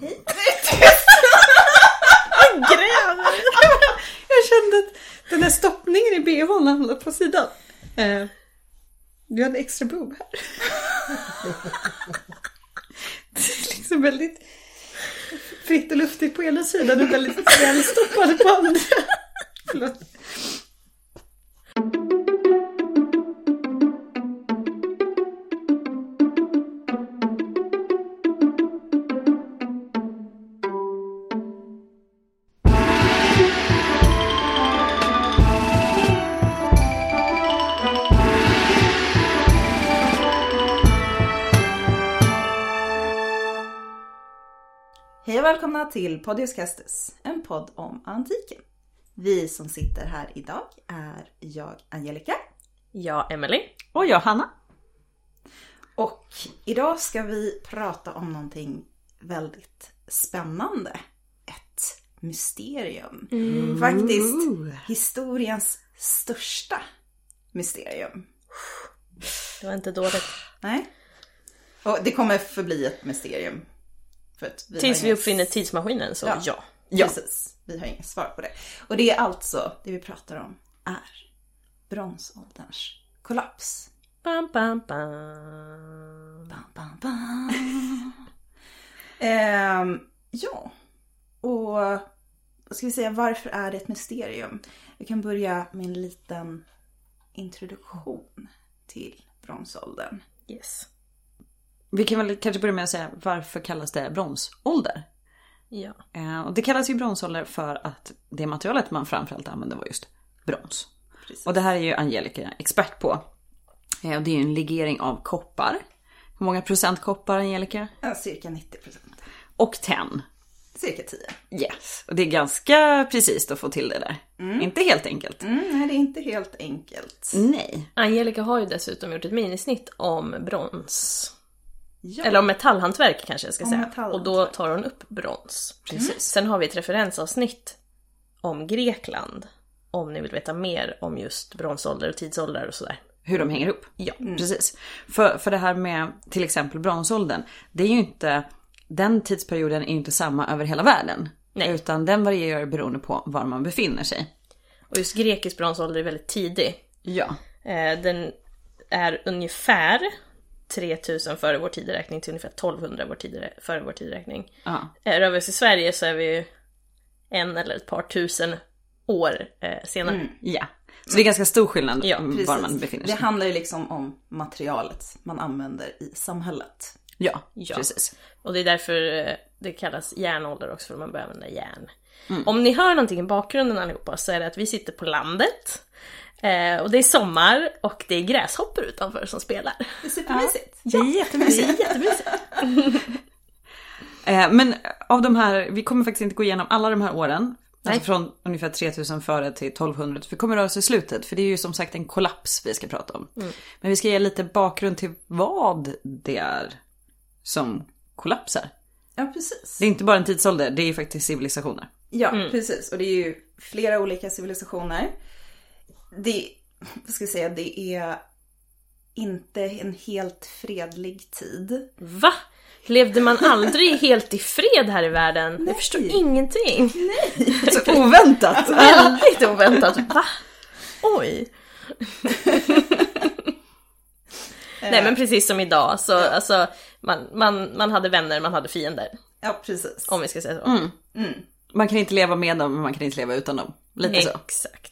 Hej. Gräver! Jag kände att den här stoppningen i bhn hamnade på sidan. Eh, du hade extra boob här. Det är liksom väldigt fritt och luftigt på ena sidan och väldigt välstoppade på andra. Förlåt. Välkomna till Podius Castus, en podd om antiken. Vi som sitter här idag är jag Angelica Ja, Emily. Och jag Hanna. och idag ska vi prata om någonting väldigt spännande. Ett mysterium. Faktiskt historiens största mysterium. Det var inte dåligt. Nej. Och det kommer förbli ett mysterium. Vi Tills vi inget- uppfinner tidsmaskinen så Ja. ja. Ja. Precis. Vi har inget svar på det. Och det är alltså, det vi pratar om är bronsålderns kollaps. Bam, bam, bam. Bam, bam, bam. Ehm, ja, och vad ska vi säga, varför är det ett mysterium? Vi kan börja med en liten introduktion till bronsåldern. Yes. Vi kan väl kanske börja med att säga varför kallas det bronsålder? Ja. Eh, och det kallas ju bronsålder för att det materialet man framförallt använde var just brons. Precis. Och det här är ju Angelica expert på. Eh, och det är ju en legering av koppar. Hur många procent koppar Angelica? Ja, cirka 90 procent. Och tenn. Cirka 10. Yes. Och det är ganska precis att få till det där. Inte helt enkelt. Mm, nej, det är inte helt enkelt. Nej. Angelica har ju dessutom gjort ett minisnitt om brons. Ja. Eller om metallhantverk kanske jag ska Om säga. Och då tar hon upp brons. Precis. Sen har vi ett referensavsnitt om Grekland. Om ni vill veta mer om just bronsålder och tidsålder och sådär. Hur de hänger upp. Ja. Precis. För, för det här med till exempel bronsåldern. Det är ju inte, den tidsperioden är ju inte samma över hela världen. Nej. Utan den varierar beroende på var man befinner sig. Och just grekisk bronsålder är väldigt tidig. Ja. Eh, Den är ungefär 3000 före vår tideräkning till ungefär 1200 vår tid, före vår tideräkning. ja. Eh, Rör vi oss i Sverige så är vi ju en eller ett par tusen år eh, senare. Ja. Så det är ganska stor skillnad Ja, var Precis. man befinner sig. Det handlar ju liksom om materialet man använder i samhället. Ja, Ja. precis. Och det är därför eh, det kallas järnålder också, för man börjar använda järn. Om ni hör någonting i bakgrunden allihopa så är det att vi sitter på landet. Eh, och det är sommar och det är gräshoppor utanför som spelar. Det är supermysigt. Det är jättemysigt. Jättemysigt. Eh, Men av de här, vi kommer faktiskt inte gå igenom alla de här åren. Nej. Alltså från ungefär 3000 före till 1200. För vi kommer röra oss i slutet. För det är ju som sagt en kollaps vi ska prata om. Men vi ska ge lite bakgrund till vad det är som kollapsar. Ja, precis. Det är inte bara en tidsålder, det är ju faktiskt civilisationer. Ja, precis. Och det är ju flera olika civilisationer. Det, vad ska jag säga, det är inte en helt fredlig tid. Va? Levde man aldrig helt i fred här i världen? Jag Nej. förstår ingenting. Så oväntat! Väldigt oväntat. Va? Oj. Nej men precis som idag, så alltså, man, man, man hade vänner, man hade fiender. Ja, precis. Om vi ska säga så. Man kan inte leva med dem, men man kan inte leva utan dem. Lite så.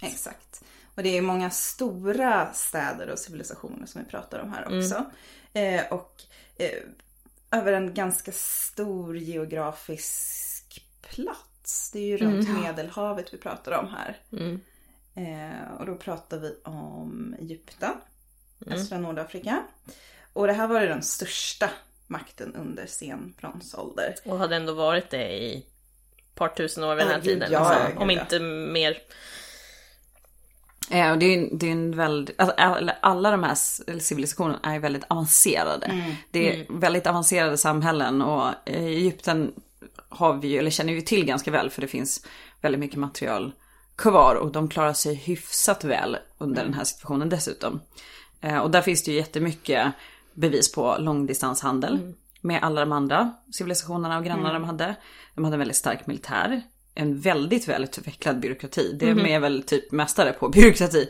Exakt. Och det är många stora städer och civilisationer som vi pratar om här också. Eh, och eh, över en ganska stor geografisk plats. Det är ju runt Medelhavet vi pratar om här. Mm. Eh, och då pratar vi om Egypten, östra Nordafrika. Och det här var ju den största makten under sen bronsålder. Och hade ändå varit det i ett par tusen år vid den här gud, tiden. ja, alltså, om inte mer. Eh, och det är, ju- det är en väldigt, alltså, alla, de här civilisationerna är väldigt avancerade. Det är väldigt avancerade samhällen och eh, Egypten har vi ju, eller känner vi till ganska väl för det finns väldigt mycket material kvar och de klarar sig hyfsat väl under den här situationen dessutom. Eh, och där finns det ju jättemycket bevis på långdistanshandel. med alla de andra civilisationerna och grannarna de hade. De hade en väldigt stark militär. En väldigt välutvecklad byråkrati. Det är väl typ mästare på byråkrati.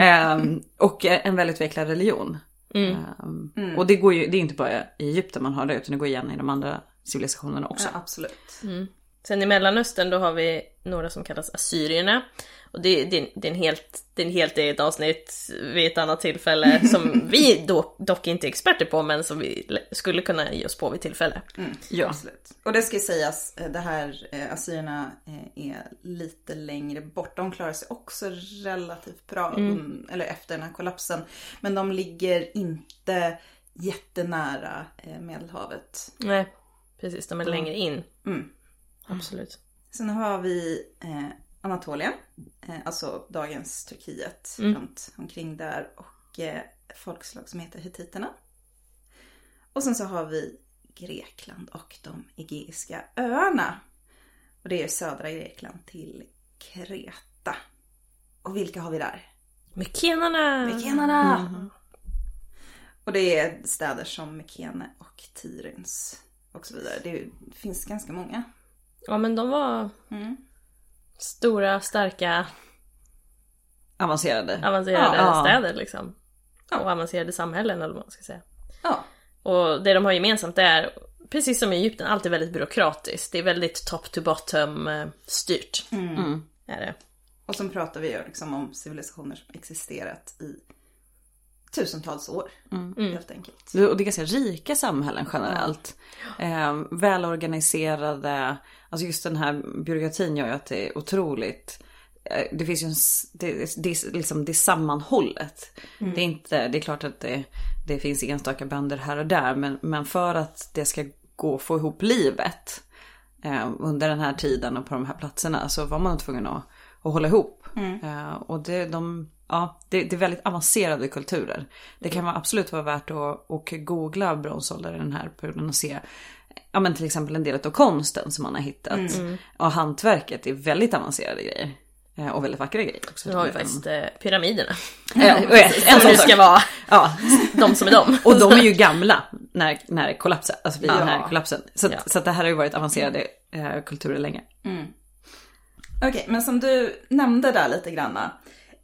Ehm, och en väldigt utvecklad religion. Ehm, Och det, går ju, det är inte bara i Egypten man har det utan det går igen i de andra civilisationerna också. Ja, absolut. Sen i Mellanöstern då har vi några som kallas assyrierna. Och det, det, det, är en helt, det är en helt eget avsnitt vid ett annat tillfälle som vi då, dock inte är experter på men som vi le- skulle kunna ge oss på vid tillfälle. Ja. Absolut. Och det ska ju sägas, eh, det här eh, assyrierna eh, är lite längre bort. De klarar sig också relativt bra un- eller efter den här kollapsen. Men de ligger inte jättenära Medelhavet. Nej, precis, de är längre in. Mm. Absolut. Sen har vi eh, Anatolien, eh, alltså dagens Turkiet, runt omkring där och eh, folkslag som heter hittiterna. Och sen så har vi Grekland och de Egeiska öarna. Och det är södra Grekland till Kreta. Och vilka har vi där? Mykenarna! Mykenarna! Och det är städer som Mykene och Tiryns och så vidare. Det finns ganska många. Ja men de var Mm. Stora, starka, Avancerade. avancerade Ja. städer liksom. Och avancerade samhällen eller vad man ska säga. Ja, Och det de har gemensamt är, precis som i Egypten, alltid väldigt byråkratiskt. Det är väldigt top to bottom eh, styrt. Är det. Och sen pratar vi ju liksom om civilisationer som existerat i tusentals år. Helt enkelt. Och det är ganska rika samhällen generellt. Eh, välorganiserade. Alltså just den här byråkratin gör ju att det är otroligt. eh, Det finns ju en, det, det, liksom, det är sammanhållet. Det är inte, det är klart att det, det finns enstaka bönder här och där. Men, men för att det ska gå att få ihop livet. Eh, under den här tiden och på de här platserna så var man tvungen att, att hålla ihop. Eh, och det, de, ja, det, det är väldigt avancerade kulturer. Det kan vara absolut vara värt att och googla bronsåldern i den här perioden och se Ja men till exempel en del av konsten som man har hittat. Och hantverket är väldigt avancerade grejer. Eh, Och väldigt vackra grejer också. Nu har vi faktiskt eh, pyramiderna. Ja, och ett- en Som sån ska vara Ja, de som är de. och de är ju gamla när, när kollapsen, alltså vid den här Ja. kollapsen. Så, Ja. så att det här har ju varit avancerade eh, kulturer länge. Okej, men som du nämnde där lite granna.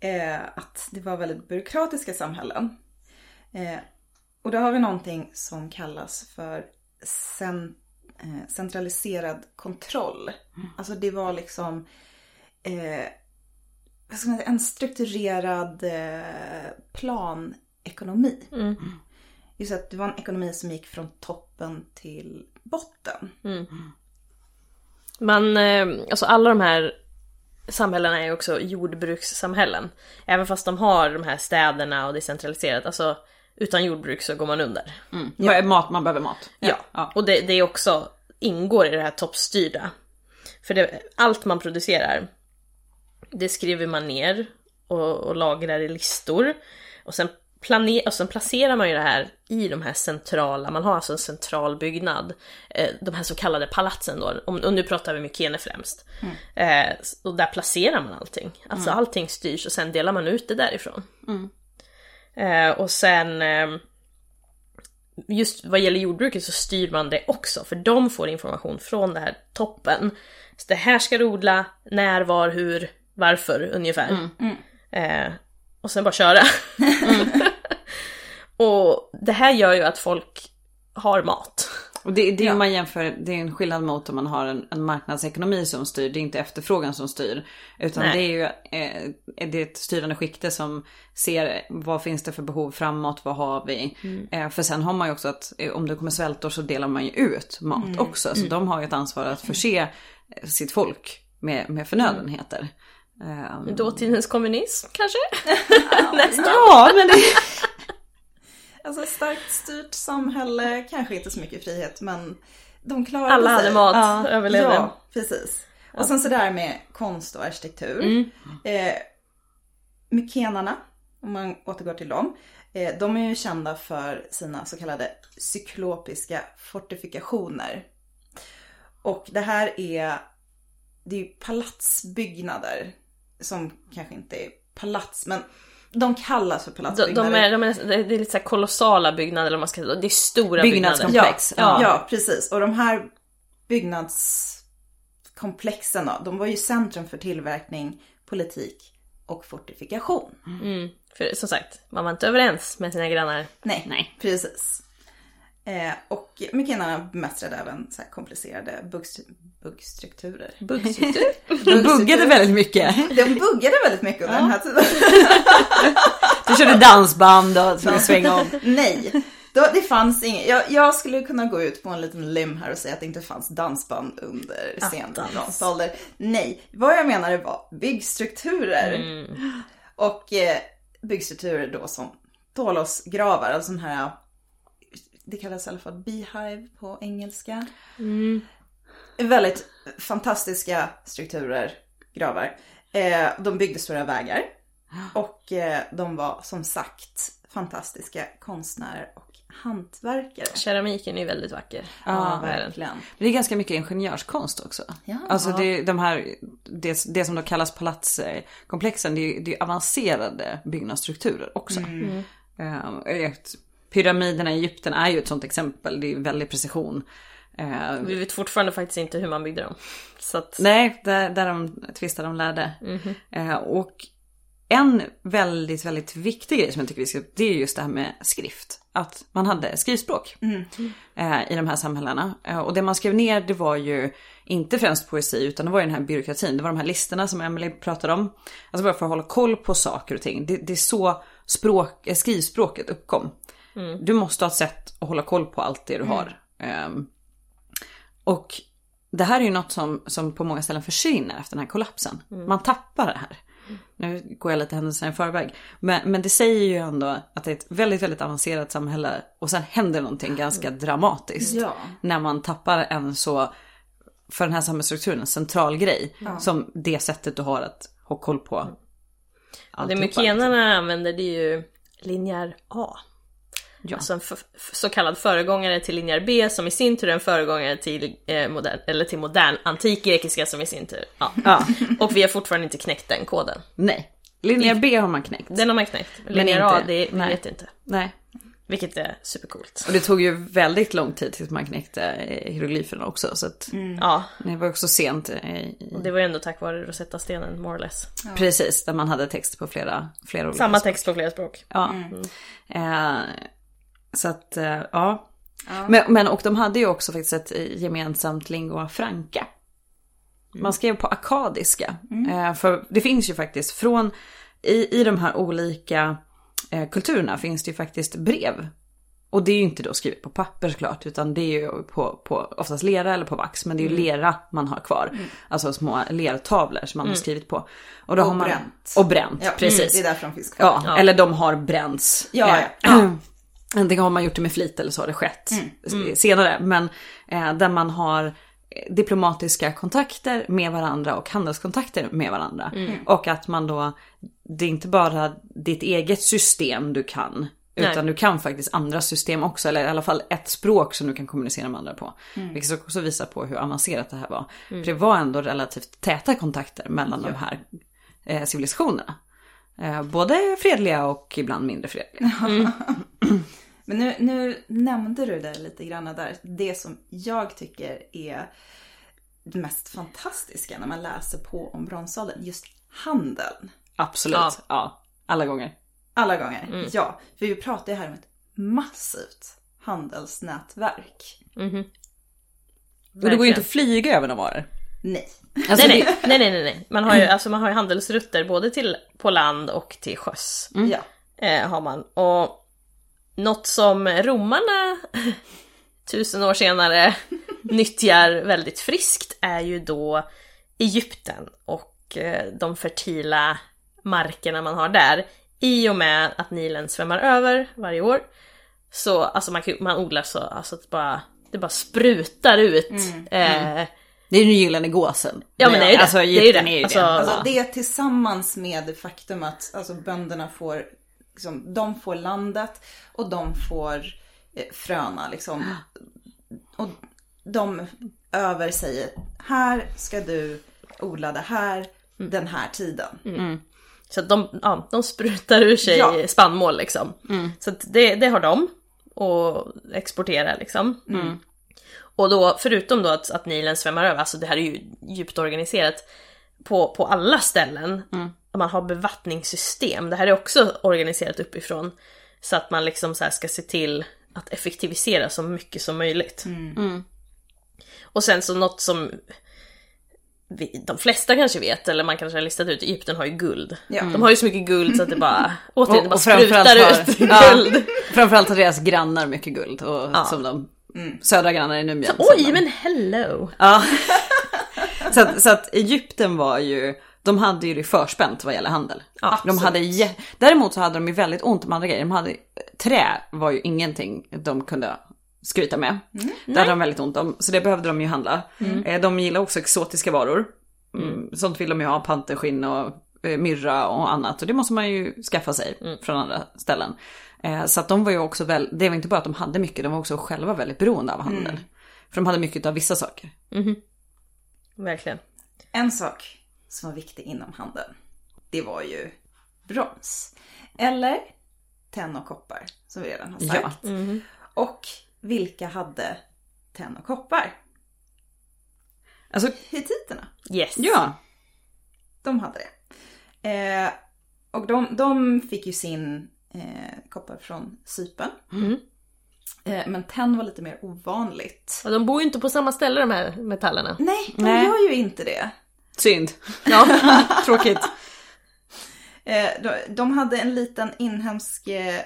Eh, att det var väldigt byråkratiska samhällen. Eh, och då har vi någonting som kallas för cen, eh, centraliserad kontroll. Alltså det var liksom eh, säga, en strukturerad eh, planekonomi. Just att det var en ekonomi som gick från toppen till botten. Man, eh, alltså alla de här samhällena är ju också jordbrukssamhällen. Även fast de har de här städerna och det är centraliserat. Alltså utan jordbruk så går man under. Ja. Mat, man behöver mat. Ja, Ja. och det, det är också ingår i det här toppstyrda. För det, allt man producerar, det skriver man ner och, och lagrar i listor. Och sen, plane, och sen placerar man ju det här i de här centrala, man har alltså en central byggnad. Eh, de här så kallade palatsen då, om, och nu pratar vi Mykene främst. Eh, och där placerar man allting. Alltså allting styrs och sen delar man ut det därifrån. Eh, och sen eh, just vad gäller jordbruket så styr man det också, för de får information från det här toppen. Så det här ska du odla, när, var, hur, varför ungefär. Eh, och sen bara köra. och det här gör ju att folk har mat. Och det, det är om man jämför, det är en skillnad mot om man har en, en marknadsekonomi som styr. Det är inte efterfrågan som styr. Utan Nej. det är ju eh, det är ett styrande skikte som ser vad finns det för behov framåt, vad har vi? Eh, för sen har man ju också att eh, om det kommer svältor så delar man ju ut mat också. Så de har ju ett ansvar att förse eh, sitt folk med, med förnödenheter. Eh, Dåtidens kommunism kanske? ja, men det... Alltså starkt styrt samhälle, kanske inte så mycket frihet men de klarade Alla sig. hade mat, överlevde. Ja, precis. Och sen så där med konst och arkitektur. Eh, Mykenarna, om man återgår till dem. Eh, de är ju kända för sina så kallade cyklopiska fortifikationer. Och det här är, det är ju palatsbyggnader. Som kanske inte är palats men de kallas för De, palatsbyggnader. de är, de är, det är lite så här kolossala byggnader, eller man ska säga. Det är stora byggnader. Byggnadskomplex. Ja, Ja. ja, precis. Och de här byggnadskomplexen då, de var ju centrum för tillverkning, politik och fortifikation. Mm. För som sagt, man var inte överens med sina grannar. Nej, Nej. precis. Eh, och mykenarna bemästrade även så komplicerade buggstru- buggstrukturer. Buggstruktur. De buggade väldigt mycket. De buggade väldigt mycket under den här tiden. Du körde dansband och skulle svänga om. Nej, då, det fanns inget. Jag, jag skulle kunna gå ut på en liten lim här och säga att det inte fanns dansband under sen bronsålder. Nej, vad jag menade var byggstrukturer. Och eh, byggstrukturer då som Tålåsgravar, alltså sån här, det kallas i alla fall beehive på engelska. Väldigt fantastiska strukturer, gravar. Eh, de byggde stora vägar. Och eh, de var som sagt fantastiska konstnärer och hantverkare. Keramiken är väldigt vacker. Ja, verkligen. Det är ganska mycket ingenjörskonst också. Ja. Alltså det, de här, det, det som då kallas palatskomplexen, det är, det är avancerade byggnadsstrukturer också. Eh, ett- pyramiderna i Egypten är ju ett sånt exempel, det är väldig precision. Eh, Vi vet fortfarande faktiskt inte hur man byggde dem. Så att, Nej, där, där de tvistar de lärde. Eh, och en väldigt, väldigt viktig grej som jag tycker vi ska det är just det här med skrift. Att man hade skrivspråk eh, i de här samhällena. Och det man skrev ner det var ju inte främst poesi utan det var ju den här byråkratin. Det var de här listorna som Emily pratade om. Alltså bara för att hålla koll på saker och ting. Det, det är så språk, skrivspråket uppkom. Du måste ha ett sätt att hålla koll på allt det du har. Ehm, och det här är ju något som, som på många ställen försvinner efter den här kollapsen. Man tappar det här. Nu går jag lite händelserna i förväg. Men, men det säger ju ändå att det är ett väldigt, väldigt avancerat samhälle. Och sen händer någonting ganska dramatiskt. Ja. När man tappar en så, för den här samhällsstrukturen, en central grej. Som det sättet du har att ha koll på. det alltihopa, mykenarna använder det är ju linjär A. Ja. Alltså en så kallad föregångare till linjär B som i sin tur är en föregångare till, eh, modern, eller till modern antik grekiska som i sin tur. Ja. Ja, Och vi har fortfarande inte knäckt den koden. nej. Linjär B har man knäckt. Den har man knäckt. Linjär A, inte- det vi nej. vet inte. Nej. Vilket är supercoolt. Och det tog ju väldigt lång tid tills man knäckte eh, hieroglyferna också. Så att Ja, det var också sent. eh, I, och det var ju ändå tack vare Rosetta-stenen, more or less. Precis, där man hade text på flera, flera olika Samma språk. text på flera språk. Ja. Eh, så att, eh, ja. Men, men och de hade ju också faktiskt ett gemensamt lingua franca. Man skrev på akadiska. Eh, för det finns ju faktiskt från, i, i de här olika eh, kulturerna finns det ju faktiskt brev. Och det är ju inte då skrivet på papper såklart, utan det är ju på, på oftast lera eller på vax. Men det är ju lera man har kvar. Alltså små lertavlor som man har skrivit på. Och, då Och har man, bränt. Och bränt, Ja, precis. Det är därför de finns kvar. Ja, Ja. eller de har bränts. Ja, ja. Antingen har man gjort det med flit eller så har det skett senare. Men eh, där man har eh, diplomatiska kontakter med varandra och handelskontakter med varandra. Och att man då, det är inte bara ditt eget system du kan. Nej. Utan du kan faktiskt andra system också, eller i alla fall ett språk som du kan kommunicera med andra på. Vilket också visar på hur avancerat det här var. För det var ändå relativt täta kontakter mellan de här eh, civilisationerna. Eh, både fredliga och ibland mindre fredliga. Men nu, nu nämnde du det lite grann där. Det som jag tycker är det mest fantastiska när man läser på om bronsåldern. Just handeln. Absolut, Ja. ja. Alla gånger. Alla gånger. Ja, för vi pratar ju här om ett massivt handelsnätverk. Och det går ju inte att flyga över några varor. Nej. Alltså, Nej, nej, nej, nej, nej. Man har ju, alltså, man har ju handelsrutter både till, på land och till sjöss. Ja. Eh, har man. Och något som romarna tusen år senare nyttjar väldigt friskt är ju då Egypten och eh, de fertila markerna man har där. I och med att Nilen svämmar över varje år. Så alltså man, man odlar så alltså att det bara, det bara sprutar ut. Eh, Det är ju den gyllene gåsen. Ja men det är ju det. Alltså det är ju det. är ju Alltså, det. Alltså det tillsammans med det faktum att alltså, bönderna får, liksom, de får landet och de får eh, fröna liksom. Och de över säger, här ska du odla det här den här tiden. Så att de, ja, de sprutar ur sig Ja. spannmål liksom. Så att det, det har de och exportera liksom. Och då förutom då att, att Nilen svämmar över, alltså det här är ju djupt organiserat på, på alla ställen. Man har bevattningssystem. Det här är också organiserat uppifrån. Så att man liksom så här ska se till att effektivisera så mycket som möjligt. Och sen så något som vi, de flesta kanske vet, eller man kanske har listat ut, Egypten har ju guld. Ja. De har ju så mycket guld så att det bara, återigen, det bara Och- och framförallt sprutar har- ut Ja. guld. Framförallt har deras grannar mycket guld. Och Ja. som de södra grannar i Numien. som Oj, men hello! Ja. så, att, så att Egypten var ju, de hade ju det förspänt vad gäller handel. Ja, de hade, däremot så hade de ju väldigt ont om andra grejer. De hade, trä var ju ingenting de kunde skryta med. Det hade de väldigt ont om, så det behövde de ju handla. Eh, De gillar också exotiska varor. Mm. Sånt vill de ju ha, panterskinn och eh, myrra och annat. Och det måste man ju skaffa sig från andra ställen. Eh, Så att de var ju också väl, det var inte bara att de hade mycket, de var också själva väldigt beroende av handel. För de hade mycket av vissa saker. Verkligen. En sak som var viktig inom handeln, det var ju brons. Eller tenn och koppar, som vi redan har sagt. Ja. Och vilka hade tenn och koppar? Alltså, Hittiterna. Yes. ja. De hade det. Eh, och de, de fick ju sin eh, koppar från Cypern. Eh, men tenn var lite mer ovanligt. Och de bor ju inte på samma ställe de här metallerna. Nej, de Nej. gör ju inte det. Synd. Ja. Tråkigt. Eh, de, de hade en liten inhemsk eh,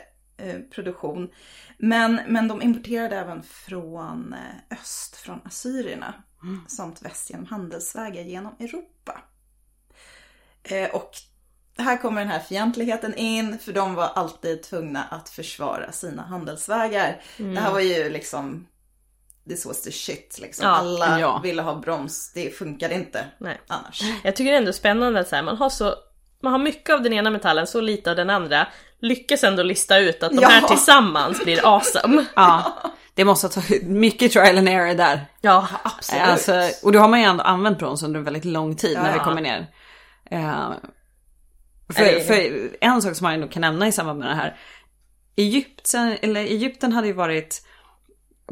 produktion. Men, men de importerade även från eh, öst, från assyrierna. Samt väst genom handelsvägar genom Europa. Eh, och här kommer den här fientligheten in, för de var alltid tvungna att försvara sina handelsvägar. Det här var ju liksom, this was the shit liksom. Ja, Alla ja. ville ha broms, det funkade inte Nej. annars. Jag tycker det är ändå spännande att så här, man har så man har mycket av den ena metallen, så lite av den andra. Lyckas ändå lista ut att de Ja. här tillsammans blir awesome. Ja. Det måste ha tagit mycket trial and error där. Ja, Absolut. Alltså, och då har man ju ändå använt brons under en väldigt lång tid när Ja. vi kommer ner. Eh, Ja, för, det- för en sak som man ändå kan nämna i samband med det här. Egypten, eller Egypten hade ju varit,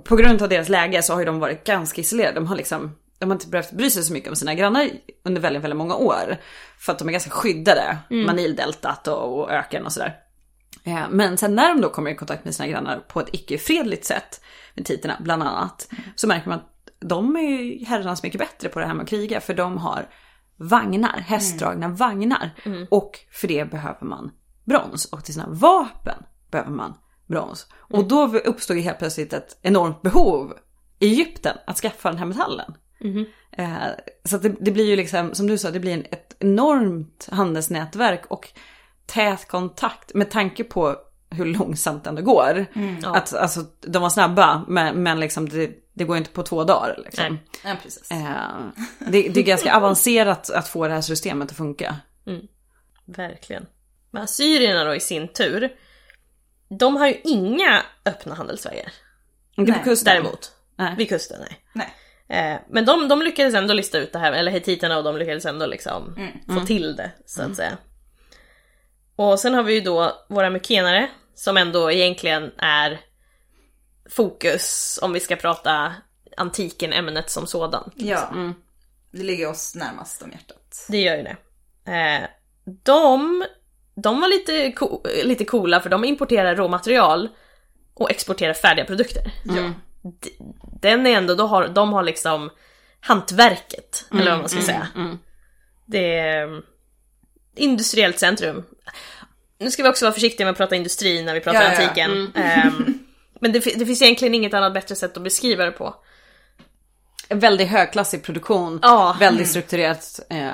på grund av deras läge så har ju de varit ganska isolerade. De har liksom, de har inte behövt bry sig så mycket om sina grannar under väldigt, väldigt många år. För att de är ganska skyddade, Manildeltat och, och öken och sådär. Eh, Men sen när de då kommer i kontakt med sina grannar på ett icke-fredligt sätt, med titerna bland annat, så märker man att de är ju herrarnas mycket bättre på det här med att kriga, för de har vagnar, hästdragna vagnar. Och för det behöver man brons. Och till sina vapen behöver man brons. Och då uppstår ju helt plötsligt ett enormt behov i Egypten att skaffa den här metallen. Eh, så det, det blir ju liksom, som du sa, det blir en, ett enormt handelsnätverk och tät kontakt med tanke på hur långsamt det ändå går. Ja. Att, alltså, de var snabba, men, men liksom det, det går inte på två dagar. Liksom. Nej. Ja, precis. Eh, det, det är ganska avancerat att få det här systemet att funka. verkligen. Men assyrierna då i sin tur, de har ju inga öppna handelsvägar. Inte på kusten. Däremot, Nej. vid kusten, nej. Nej. Eh, men de, de lyckades ändå lista ut det här, eller hetiterna och de lyckades ändå liksom få till det, så att säga. Och sen har vi ju då våra mykenare, som ändå egentligen är fokus om vi ska prata antiken, ämnet som sådant. Ja. Det ligger oss närmast om hjärtat. Det gör ju det. Eh, de, de var lite, co- lite coola för de importerar råmaterial och exporterar färdiga produkter. D- Den är ändå, då har, de har liksom hantverket, eller vad man ska säga. Det är mm, industriellt centrum. Nu ska vi också vara försiktiga med att prata industri när vi pratar Ja, ja, ja. antiken. Men det, det finns egentligen inget annat bättre sätt att beskriva det på. En väldigt högklassig produktion, Ja. väldigt strukturerat eh,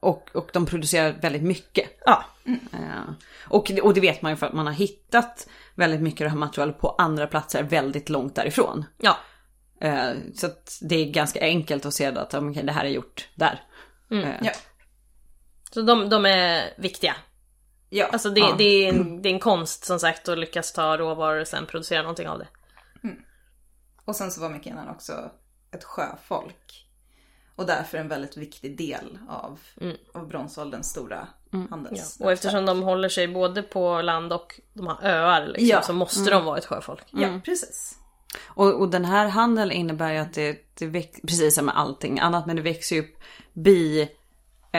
och, och de producerar väldigt mycket. Ja, Eh, och, och det vet man ju för att man har hittat väldigt mycket av det här materialet på andra platser väldigt långt därifrån. ja, Eh, så att det är ganska enkelt att se att okay, det här är gjort där. Eh, Ja. så de, de är viktiga. Ja. Alltså det, Ja. det, är en, det är en konst som sagt att lyckas ta råvaror och sen producera någonting av det. Och sen så var mykenan också ett sjöfolk. Och därför en väldigt viktig del av, av bronsålderns stora handels... Och eftersom de håller sig både på land och de har öar liksom, Ja. så måste de vara ett sjöfolk. Ja, precis. Och, och den här handeln innebär ju att det, det väx, precis som med allting annat, men det växer ju upp bi,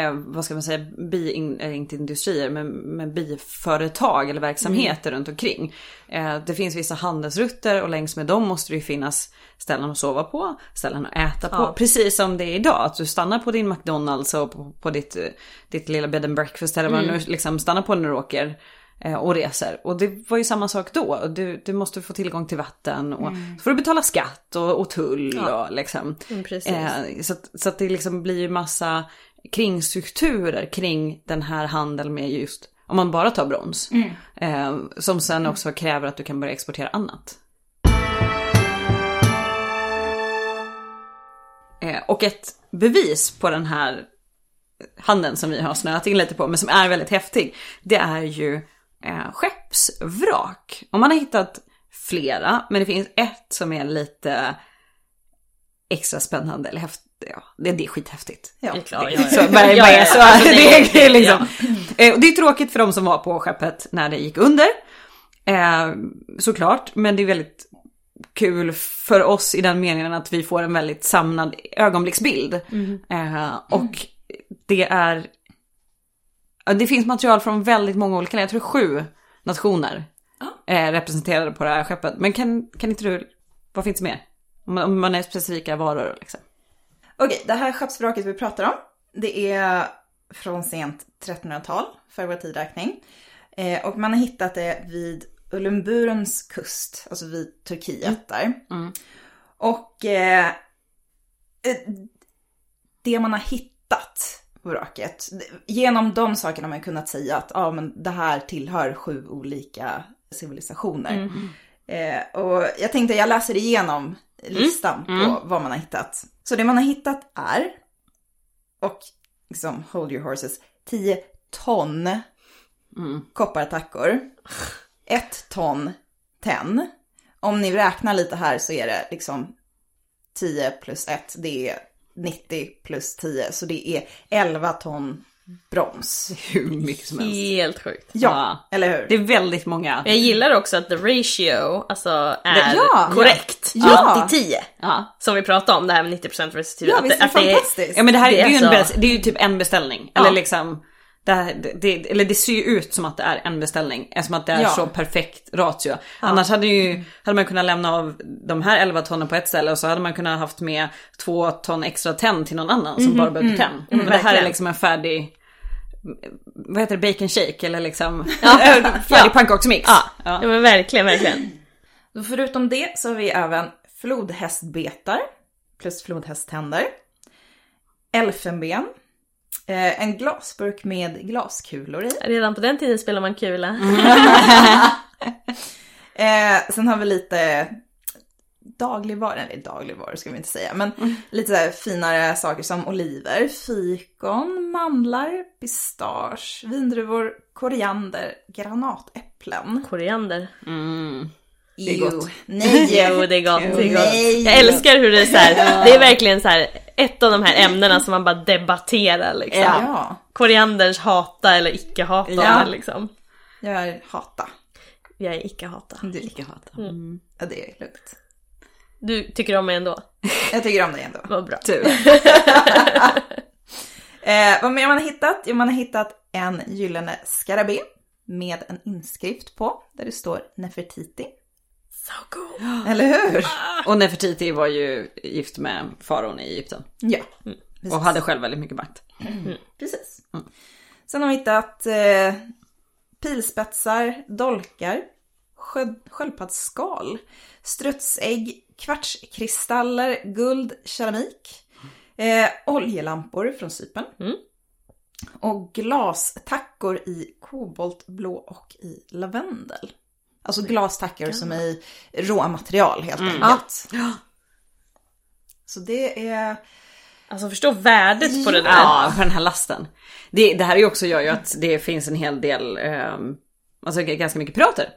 eh, vad ska man säga, bi, in, eh, inte industrier, men, men biföretag eller verksamheter runt omkring. Eh, det finns vissa handelsrutter och längs med dem måste det ju finnas ställen att sova på, ställen att äta på. Ja. Precis som det är idag, att du stannar på din McDonalds och på, på ditt, eh, ditt lilla bed and breakfast eller vad du nu liksom stannar på när du åker eh, och reser. Och det var ju samma sak då. Du, du måste få tillgång till vatten och så får du betala skatt och, och tull och liksom. Mm. Eh, så, så att det liksom blir ju massa kringstrukturer kring den här handeln med just, om man bara tar brons. Eh, som sen också kräver att du kan börja exportera annat. Eh, och ett bevis på den här handeln som vi har snöat in lite på, men som är väldigt häftig, det är ju eh, skeppsvrak. Och man har hittat flera, men det finns ett som är lite extra spännande eller häftigt. Ja, det, det är skithäftigt. Ja. Det är klart, Det- ja, ja. Så, vad, Ja, vad är ja, så? alltså, det, det är- är, det, är liksom, Eh, och det är tråkigt för de som var på skeppet när det gick under. Eh, såklart, men det är väldigt kul för oss i den meningen att vi får en väldigt samlad ögonblicksbild. Eh, och det är... Det finns material från väldigt många olika länder, jag tror sju nationer eh, representerade på det här skeppet. Men kan, kan inte du, vad finns det mer? Om man, om man är specifika varor liksom. Okej, det här skeppsvraket vi pratar om, det är från sent 1300-tal för vår tidräkning. Eh, och man har hittat det vid Ullenburens kust, alltså vid Turkiet där. Och eh, eh, det man har hittat på vraket, genom de sakerna har man kunnat säga att ja, men det här tillhör sju olika civilisationer. Eh, och jag tänkte jag läser igenom listan på vad man har hittat. Så det man har hittat är, och liksom hold your horses, 10 ton koppartackor. Ett ton tenn. Om ni räknar lite här så är det liksom 10 plus 1, det är 90 plus 10, så det är 11 ton brons. Hur mycket som helst. Helt sjukt. Ja, Ja. eller hur? Det är väldigt många. Jag gillar också att the ratio alltså är Ja, korrekt. ja. 80-10. Ja. Som vi pratade om, det här med 90% versus 10. Ja, visst är det att det fantastiskt? Ja men det här Det det är, är ju en alltså- bes- det är ju typ en beställning. Eller liksom, det, här, det, eller det ser ju ut som att det är en beställning. Eftersom att det är Ja. så perfekt ratio. Annars hade, ju, hade man kunnat lämna av de här 11 tonnen på ett ställe och så hade man kunnat haft med två ton extra tenn till någon annan som bara behövde tenn. Men det här är liksom en färdig, vad heter det, bacon shake eller liksom, färdig Ja. pannkaksmix. Ja, Ja. ja men verkligen, verkligen. Förutom det så har vi även flodhästbetar plus flodhästtänder. Elfenben. Eh, en glasburk med glaskulor i. Redan på den tiden spelar man kula. Eh, sen har vi lite dagligvaror, eller dagligvaror ska vi inte säga, men lite så här finare saker som oliver, fikon, mandlar, pistage, vindruvor, koriander, granatäpplen. Koriander. Det är gott. Nej! Jo, det är gott. Det är gott. Nej. Jag älskar hur det är så här. det är verkligen så här ett av de här ämnena som man bara debatterar liksom. Ja, Korianderns hata eller icke hata Ja. liksom. jag är hata. Jag är icke hata. Du, Icke hata. ja, det är lugnt. Du tycker om mig ändå? Jag tycker om det ändå. Vad bra. Tur. Eh, vad mer har man hittat? Jo, man har hittat en gyllene skarabé med en inskrift på där det står Nefertiti. So cool. Eller hur? Och Nefertiti var ju gift med faraon i Egypten. Ja, Och hade själv väldigt mycket makt. precis. Sen har vi hittat eh, pilspetsar, dolkar, skö- sköldpaddsskal, strutsägg, kvartskristaller, guld, keramik, eh, oljelampor från Cypern. Och glastackor i koboltblå och i lavendel. Alltså glastackor som är i råmaterial helt enkelt. Så det är... Alltså förstå värdet på det där. Ja, för den här lasten. Det, det här är ju också gör ju att det finns en hel del, eh, alltså ganska mycket pirater.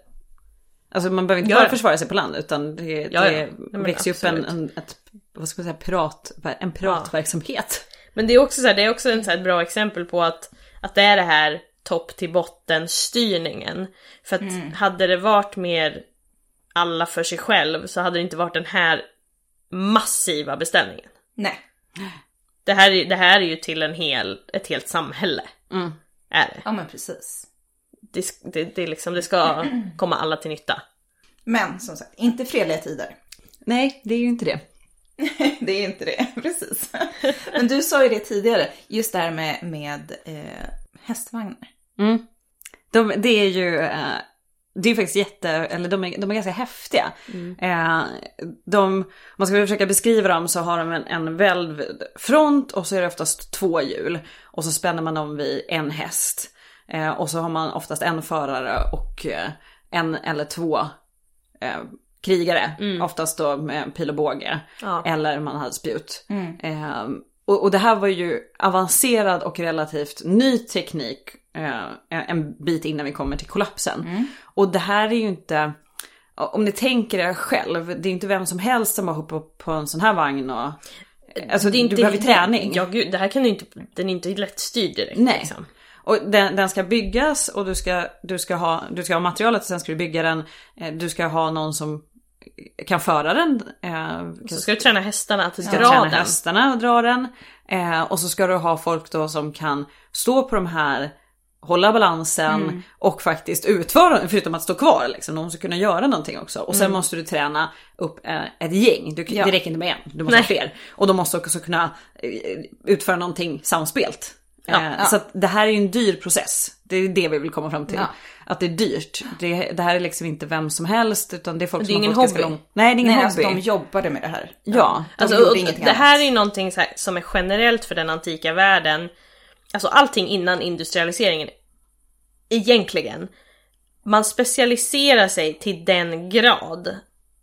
Alltså man behöver inte Ja, bara ja. försvara sig på land utan det, Ja, det ja. Nej, men växer ju upp en, en, ett vad ska man säga, pirat, en piratverksamhet. Men det är också, så här, det är också en, så bra exempel på att, att det är det här topp till botten styrningen. För att hade det varit mer alla för sig själv så hade det inte varit den här massiva beställningen. Nej. Det här, är- det här är ju till en hel, ett helt samhälle. Mm. Är det. Ja men precis. Det, det, det, liksom, det ska komma alla till nytta. Men som sagt, inte fredliga tider. Nej, det är ju inte det. det är inte det, precis. Men du sa ju det tidigare, just det här med, med eh, hästvagnar. Mm. De, det är ju, eh, det är faktiskt jätte, eller de är, de är ganska häftiga. Eh, de, om man ska försöka beskriva dem så har de en, en välvd front och så är det oftast två hjul. Och så spänner man dem vid en häst. Eh, och så har man oftast en förare och en eller två krigare. Oftast då med pil och båge. Ja. Eller man hade spjut. Eh, och, och det här var ju avancerad och relativt ny teknik eh, en bit innan vi kommer till kollapsen. Och det här är ju inte, om ni tänker er själv, det är inte vem som helst som bara hoppar på en sån här vagn och... Alltså Det är inte, du behöver träning. Ja, gud, det här kan du inte, den är inte lättstyrd direkt. Nej. Liksom. Och den, den ska byggas och du ska, du, ska ha, du ska ha materialet och sen ska du bygga den. Eh, Du ska ha någon som kan föra den. eh, Så ska du träna hästarna att ska dra den. hästarna och dra den. Eh, och så ska du ha folk då som kan stå på de här, hålla balansen Mm. och faktiskt utföra, förutom att stå kvar liksom. De ska kunna göra någonting också. Och sen Mm. måste du träna upp eh, ett gäng. Du, Ja. Det räcker inte med en, du måste Nej. ha fler. Och de måste också kunna eh, utföra någonting samspelt. Ja, Eh, ja. Så det här är ju en dyr process. Det är det vi vill komma fram till. Ja. Att det är dyrt. Det, det här är liksom inte vem som helst utan det är folk Det är som har ingen fått ganska lång... Nej, det är ingen Nej, hobby. alltså de jobbade med det här. Ja. De Alltså, och det här annat. är ju någonting här, som är generellt för den antika världen. Alltså allting innan industrialiseringen. Egentligen. Man specialiserar sig till den grad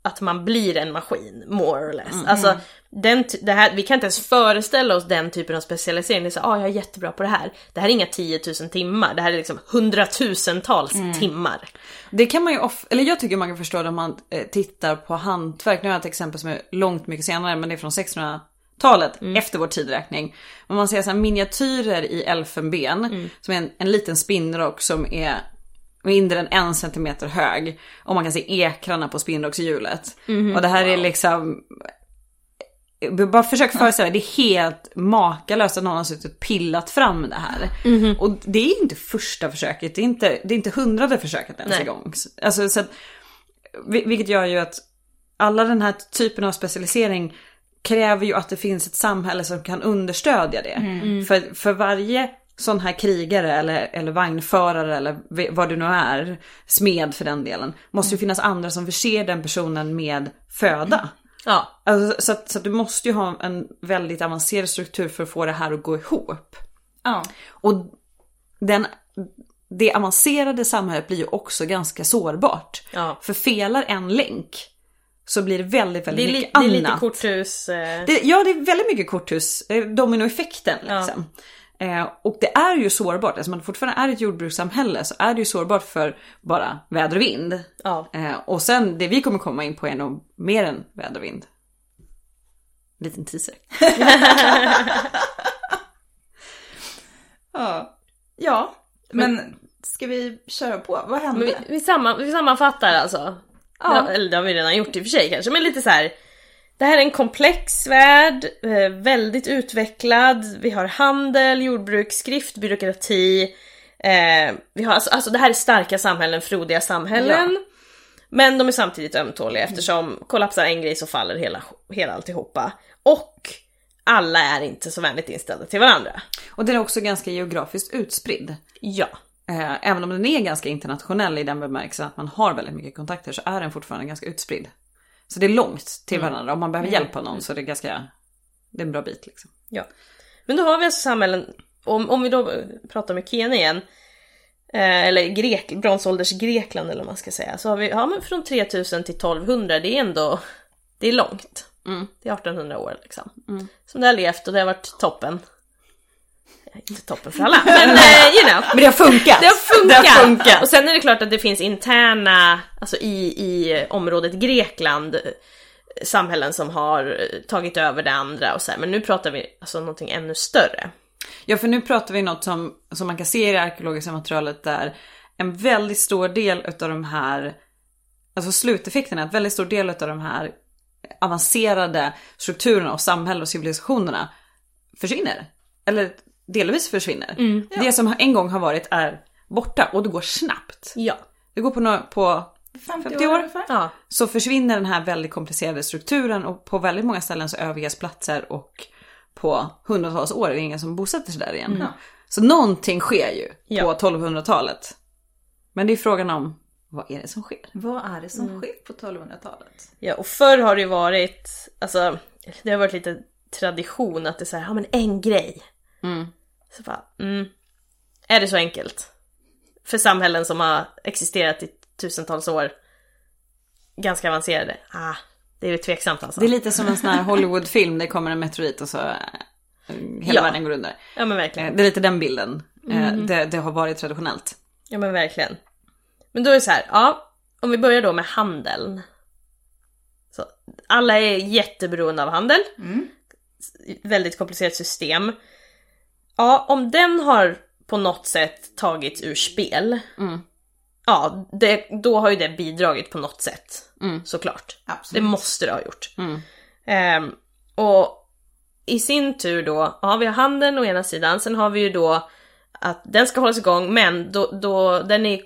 att man blir en maskin, more or less. Alltså, den, det här, vi kan inte ens föreställa oss den typen av specialisering. Det är så ah, jag är jättebra på det här. Det här är inga 10 000 timmar, det här är liksom hundratusentals timmar. Det kan man ju, off- eller jag tycker man kan förstå det om man eh, tittar på hantverk. Nu har jag ett exempel som är långt mycket senare men det är från 1600-talet, efter vår tidräkning. Men man ser så miniatyrer i elfenben, som är en, en liten spinnrock som är mindre än en centimeter hög. Och man kan se ekrarna på spinnrockshjulet. Och det här är liksom bara försök föreställa dig, det är helt makalöst att någon har suttit och pillat fram det här. Och det är inte första försöket, det är inte, det är inte hundrade försöket ens Nej. en gång. Alltså, så att, vil- vilket gör ju att alla den här typen av specialisering kräver ju att det finns ett samhälle som kan understödja det. För, för varje sån här krigare eller, eller vagnförare eller vad det nu är, smed för den delen, måste ju finnas andra som förser den personen med föda. Ja, Alltså, så, att, så att du måste ju ha en väldigt avancerad struktur för att få det här att gå ihop. Ja. Och den, det avancerade samhället blir ju också ganska sårbart. ja. För felar en länk så blir det väldigt, Det väldigt är, li- mycket det är annat. lite korthus... Eh, Det, ja, det är väldigt mycket korthus, eh, dominoeffekten Ja. Eh, och det är ju sårbart, eftersom man fortfarande är ett jordbrukssamhälle så är det ju sårbart för bara väder och vind. ja. Eh, och sen det vi kommer komma in på är nog mer än väder och vind. Liten teaser. Ja. Ja. Men ska vi köra på? Vad hände? Men vi, vi, samman, vi sammanfattar alltså. Ja. Ja. Eller det har vi redan gjort i och för sig kanske, men lite så här. Det här är en komplex värld, eh, väldigt utvecklad. Vi har handel, jordbruk, skrift, byråkrati. Eh, vi har, alltså, alltså det här är starka samhällen, frodiga samhällen. Men de är samtidigt ömtåliga eftersom kollapsar en grej så faller hela, hela alltihopa. Och alla är inte så vänligt inställda till varandra. Och den är också ganska geografiskt utspridd. Ja. Eh, även om den är ganska internationell i den bemärkelsen att man har väldigt mycket kontakter så är den fortfarande ganska utspridd. Så det är långt till varandra. Om man behöver hjälp av någon så är det ganska, det är en bra bit liksom. Ja. Men då har vi alltså samhällen, om, om vi då pratar med Kenya igen, eh, eller Grek, bronsålders Grekland eller vad man ska säga, så har vi, ja men från 3000 till 1200, det är ändå, det är långt. Mm. Det är 1800 år liksom. Som det har levt och det har varit toppen. Eh, Inte toppen för alla, men eh, you know. Men det har funkat! Det har funkat! Det har funkat. Och sen är det klart att det finns interna, alltså i, i området Grekland, samhällen som har eh, tagit över det andra och så här. Men nu pratar vi alltså någonting ännu större. Ja, för nu pratar vi något som, som man kan se i det arkeologiska materialet där en väldigt stor del utav de här, alltså sluteffekterna, en väldigt stor del utav de här avancerade strukturerna och samhällen och civilisationerna försvinner. Eller delvis försvinner. Det som en gång har varit är borta och det går snabbt. Ja. Det går på, no på 50, 50 år, år. ungefär. Ja. så försvinner den här väldigt komplicerade strukturen och på väldigt många ställen så överges platser och på hundratals år är det ingen som bosätter sig där igen. Så någonting sker ju Ja. på 1200-talet. Men det är frågan om vad är det som sker? Vad är det som sker på 1200-talet? Ja, och förr har det ju varit, alltså, det har varit lite tradition att det är så här, ja men en grej. Mm. Så bara, mm. Är det så enkelt? För samhällen som har existerat i tusentals år, ganska avancerade, ah, det är ju tveksamt alltså. Det är lite som en sån här Hollywoodfilm, det kommer en meteorit och så eh, hela Ja. världen går under. Ja men verkligen. Eh, Det är lite den bilden. Eh, Det, det har varit traditionellt. Ja men verkligen. Men då är det så här, ja, om vi börjar då med handeln. Så, alla är jätteberoende av handel. Väldigt komplicerat system. Ja, om den har på något sätt tagits ur spel. Ja, det, då har ju det bidragit på något sätt. Såklart. Absolut. Det måste det ha gjort. Ehm, och i sin tur då, ja vi har handeln å ena sidan, sen har vi ju då att den ska hållas igång, men då, då den är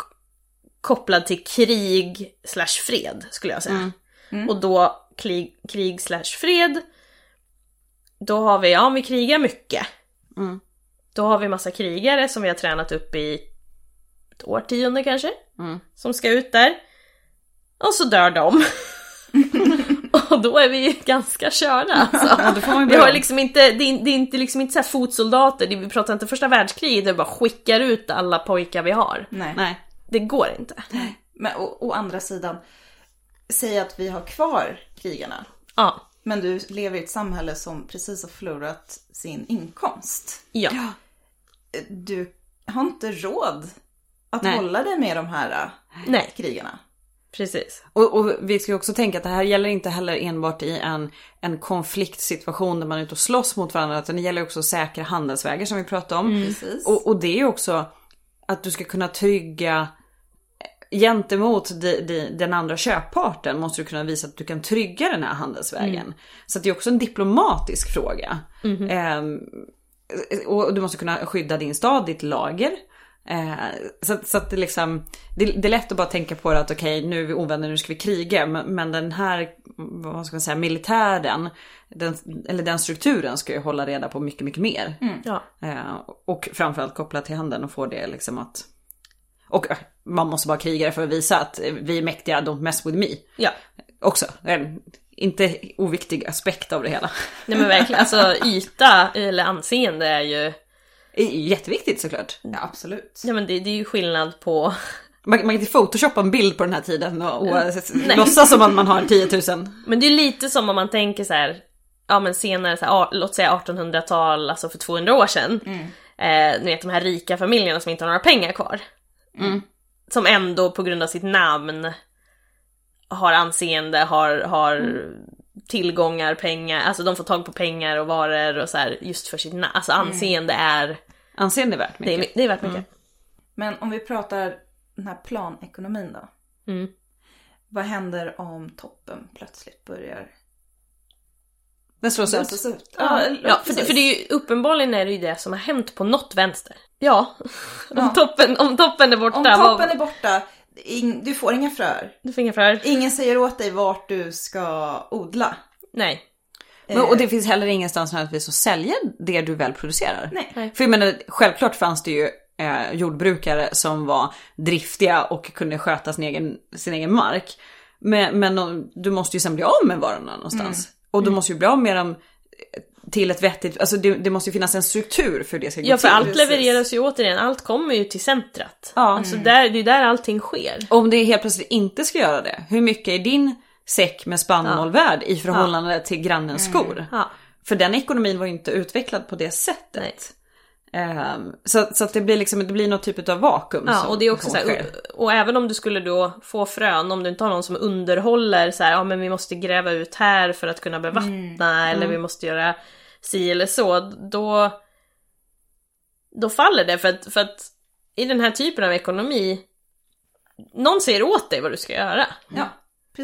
kopplad till krig slash fred, skulle jag säga. Och då krig, krig slash fred, då har vi, ja vi krigar mycket. Då har vi massa krigare som vi har tränat upp i ett årtionde kanske, som ska ut där. Och så dör de. och då är vi ju ganska körda alltså. Ja, Vi har liksom inte, det är, det är inte liksom inte så här fotsoldater, det- vi pratar inte första världskriget där vi bara skickar ut alla pojkar vi har. Nej. Nej. Det Det går inte. Men å, å andra sidan, säg att vi har kvar krigarna. Ja. Men du lever i ett samhälle som precis har förlorat sin inkomst. Ja. Du har inte råd att Nej. hålla dig med de här äh, Nej, krigarna. precis. Och, och vi ska ju också tänka att det här gäller inte heller enbart i en, en konfliktsituation där man är ute och slåss mot varandra. Utan det gäller också att säkra handelsvägar som vi pratade om. Precis. Och, och det är också att du ska kunna trygga gentemot de, de, den andra köpparten måste du kunna visa att du kan trygga den här handelsvägen. Så att det är också en diplomatisk fråga. Ehm, och du måste kunna skydda din stad, ditt lager. Eh, så, så att det liksom, det, det är lätt att bara tänka på det att okej nu är vi ovänner, nu ska vi kriga. Men, men den här, vad ska man säga, militären, den, eller den strukturen ska ju hålla reda på mycket, mycket mer. Ja. Eh, och framförallt kopplat till handeln och få det liksom att... Och eh, man måste vara krigare för att visa att vi är mäktiga, don't mess with me. Ja. Också. En inte oviktig aspekt av det hela. Nej men verkligen, alltså yta eller anseende är ju, jätteviktigt såklart. Ja, absolut. ja men det, det är ju skillnad på, Man, man kan inte photoshoppa en bild på den här tiden och, och Nej. låtsas som att man har 10 000. men det är lite som om man tänker så här, ja men senare, så här, låt säga 1800-tal, alltså för 200 år sedan. Eh, ni vet de här rika familjerna som inte har några pengar kvar. Som ändå på grund av sitt namn har anseende, har, har tillgångar, pengar, alltså de får tag på pengar och varor och så här just för sitt namn. Alltså anseende är, Anseende är värt det är, mycket. det är värt mycket. Men om vi pratar den här planekonomin då. Mm. Vad händer om toppen plötsligt börjar Den slås ut. lösas ut? Ja, ja för, det, för det är ju uppenbarligen är det ju det som har hänt på något vänster. Ja, om, Toppen, om toppen är borta, Om vad- toppen är borta, ing, du får inga fröer. du får inga fröer? Ingen säger åt dig vart du ska odla. Nej. Men, och det finns heller ingenstans nödvändigtvis att sälja det du väl producerar. Nej. Nej. För jag menar, självklart fanns det ju eh, jordbrukare som var driftiga och kunde sköta sin egen, sin egen mark. Men, men du måste ju sen bli av med varorna någonstans. Och du måste ju bli av med dem till ett vettigt, alltså det, det måste ju finnas en struktur för det ska gå Ja för till. allt precis. levereras ju återigen, allt kommer ju till centrat. Ja. Alltså där, det är där allting sker. Om det helt plötsligt inte ska göra det, hur mycket är din säck med spannmål värd i förhållande till grannens skor? Ja. För den ekonomin var ju inte utvecklad på det sättet. Ehm, så, så att det blir liksom, det blir något typ av vakuum. Ja, och det är också så här, och, och även om du skulle då få frön, om du inte har någon som underhåller så här, ja men vi måste gräva ut här för att kunna bevattna eller vi måste göra si eller så, då då faller det för att, för att i den här typen av ekonomi någon säger åt dig vad du ska göra. Ja,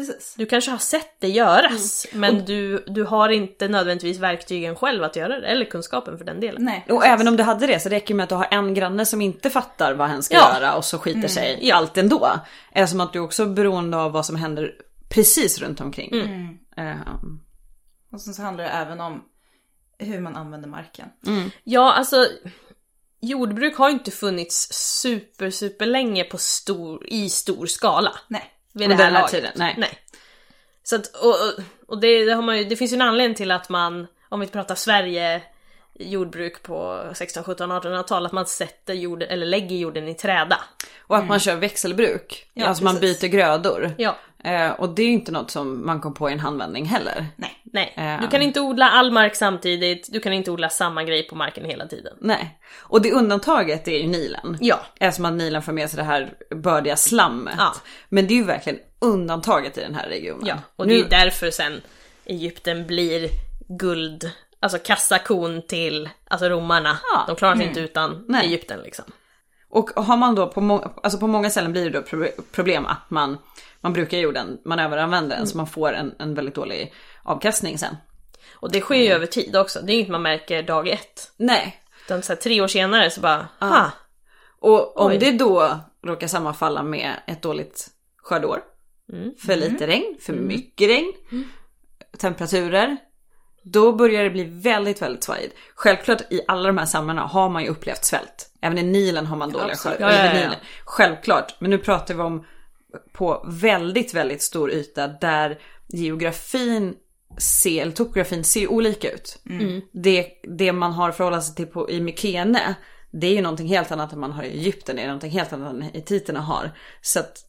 precis. Du kanske har sett det göras, men du, du har inte nödvändigtvis verktygen själv att göra det, eller kunskapen för den delen. Nej, Och precis. även om du hade det så räcker det med att du har en granne som inte fattar vad hen ska Ja. göra och så skiter sig i allt ändå. Eftersom att du också är beroende av vad som händer precis runt omkring. Ehm, Och sen så handlar det även om hur man använder marken. Ja, alltså jordbruk har ju inte funnits super, super länge på stor, i stor skala. Nej. Vid det här laget. tiden, nej. Så att, och, och- det, det har man ju, det finns ju en anledning till att man, om vi pratar Sverige, jordbruk på 16, 17, 1800-tal, att man sätter jord, eller lägger jorden i träda. och att man kör växelbruk. Ja, alltså man precis. byter grödor. Ja, Eh, och det är ju inte något som man kom på i en handvändning heller. Nej. nej. Ja. Du kan inte odla all mark samtidigt, du kan inte odla samma grej på marken hela tiden. Nej. Och det undantaget är ju Nilen. Ja. Eftersom att Nilen får med sig det här bördiga slammet. Ja. Men det är ju verkligen undantaget i den här regionen. Ja, och det är ju därför sen Egypten blir guld, alltså kassakon till alltså romarna. Ja. De klarar sig inte utan Nej. Egypten liksom. Och har man då på, må- alltså på många ställen blir det då pro- problem att man, man brukar jorden, man överanvänder den så man får en, en väldigt dålig avkastning sen. Och det sker ju över tid också, det är inget man märker dag ett. Nej. Utan så här, tre år senare så bara, ha, Och om Oj. det då råkar sammanfalla med ett dåligt skördeår, för lite regn, för mycket regn, temperaturer, då börjar det bli väldigt, väldigt svajigt. Självklart i alla de här sammanhangen har man ju upplevt svält. Även i Nilen har man dåliga skördeår. Ja, ja, ja. Självklart, men nu pratar vi om på väldigt, väldigt stor yta där geografin ser, eller topografin ser olika ut. Det, det man har förhållit sig till på, i Mykene, det är ju någonting helt annat än man har i Egypten, det är någonting helt annat än hititerna har. Så att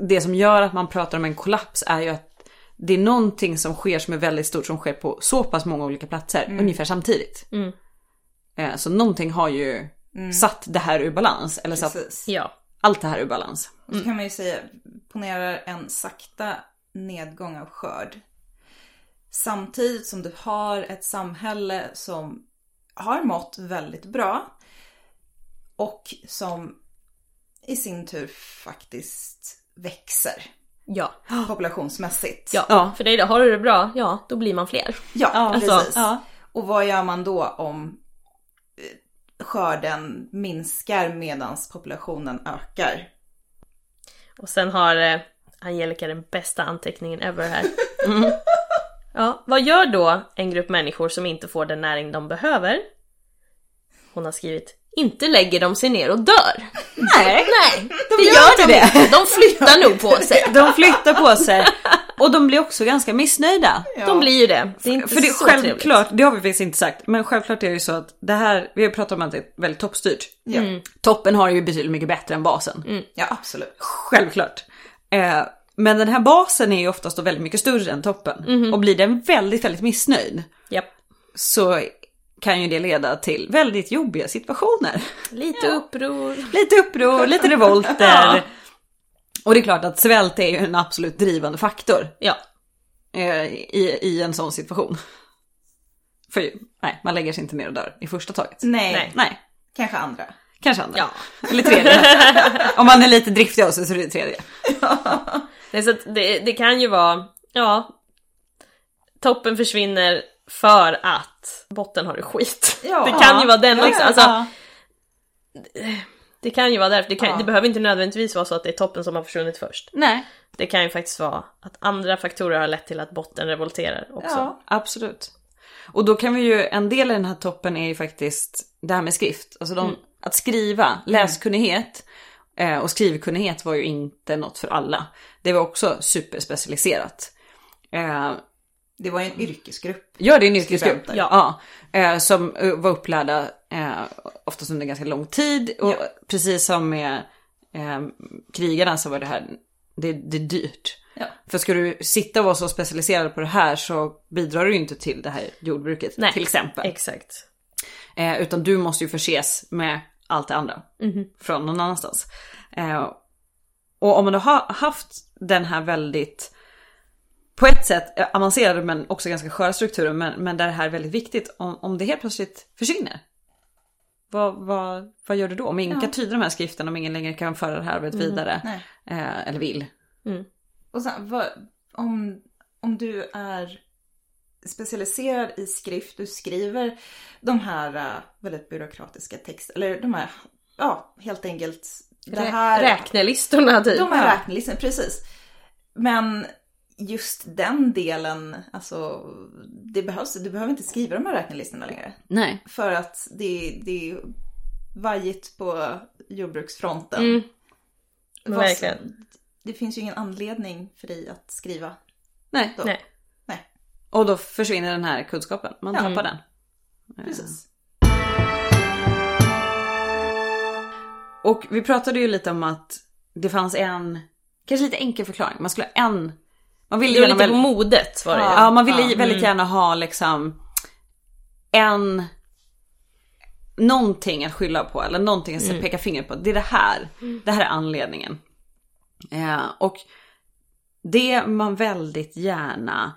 det som gör att man pratar om en kollaps är ju att det är någonting som sker som är väldigt stort som sker på så pass många olika platser ungefär samtidigt. Mm. Eh, Så någonting har ju satt det här ur balans, eller satt Precis. ja. allt det här ur balans. Och så kan man ju säga, ponera en sakta nedgång av skörd. Samtidigt som du har ett samhälle som har mått väldigt bra. Och som i sin tur faktiskt växer Ja. populationsmässigt. Ja. Ja. för dig då, har du det bra, ja då blir man fler. Ja, alltså, precis. ja. Och vad gör man då om skörden minskar medan populationen ökar? Och sen har eh, Angelica den bästa anteckningen ever här. Ja, vad gör då en grupp människor som inte får den näring de behöver? Hon har skrivit inte lägger de sig ner och dör. Nej, Nej, det gör gör de det. inte. De flyttar nog på sig. de flyttar på sig och de blir också ganska missnöjda. De blir ju det. Det är inte För det är så självklart, det har vi faktiskt inte sagt, men självklart är det ju så att det här, vi har pratat om att det är väldigt toppstyrt. Ja, Toppen har ju betydligt mycket bättre än basen. ja absolut. Självklart. Eh, men den här basen är ju oftast då väldigt mycket större än toppen. Och blir den väldigt, väldigt missnöjd Japp. så kan ju det leda till väldigt jobbiga situationer. Lite uppror. Lite uppror, lite revolter. Och det är klart att svält är ju en absolut drivande faktor Ja. eh, i, i en sån situation. För nej, man lägger sig inte ner och dör i första taget. Nej, Nej. Kanske andra. kanske andra. Ja. Eller tredje. Om man är lite driftig av sig så är det tredje. Nej, så att det, det kan ju vara, ja, toppen försvinner för att botten har det skit. Ja. det kan ju vara den Ja, liksom. ja, Alltså, Ja. Det kan ju vara därför. Det, kan, Ja. det behöver inte nödvändigtvis vara så att det är toppen som har försvunnit först. Nej, Det kan ju faktiskt vara att andra faktorer har lett till att botten revolterar också. Ja. absolut. Och då kan vi ju, en del i den här toppen är ju faktiskt det här med skrift. Alltså de, att skriva, läskunnighet eh, och skrivkunnighet var ju inte något för alla. Det var också superspecialiserat. Eh, Det var en yrkesgrupp. Ja, det är en yrkesgrupp. Skribenter. Ja. Eh, som eh, var upplärda eh, oftast under ganska lång tid. Och Ja. precis som med eh, krigarna så var det här, det, det är dyrt. Ja. För ska du sitta och vara så specialiserad på det här så bidrar du ju inte till det här jordbruket Nej, till exempel. Exakt. Eh, utan du måste ju förses med allt det andra från någon annanstans. Eh, och om man då har haft den här väldigt, på ett sätt avancerade men också ganska sköra strukturen, men, men där det här är väldigt viktigt, om, om det helt plötsligt försvinner. Vad, vad, vad gör du då? Om ingen kan tyda de här skrifterna, om ingen längre kan föra det här arbetet vidare, Nej. eh, eller vill. Och sen, vad, om, om du är specialiserad i skrift, du skriver de här äh, väldigt byråkratiska texterna, eller de här, ja, helt enkelt det här, Räknelistorna typ. de här räknelistorna, precis. Men just den delen, alltså, det behövs, du behöver inte skriva de här räknelistorna längre. Nej. För att det, det är vajigt på jordbruksfronten. Mm. Verkligen. Det finns ju ingen anledning för dig att skriva. Nej. Då. Nej. Nej, Och då försvinner den här kunskapen, man Ja. tappar den. precis. Och vi pratade ju lite om att det fanns en, kanske lite enkel förklaring. Man skulle ha en, man ville Det var lite på väl, modet var det ju. ja, man ville Ja, väldigt gärna ha liksom en, någonting att skylla på eller någonting att peka finger på. Det är det här, det här är anledningen. Eh, och det man väldigt gärna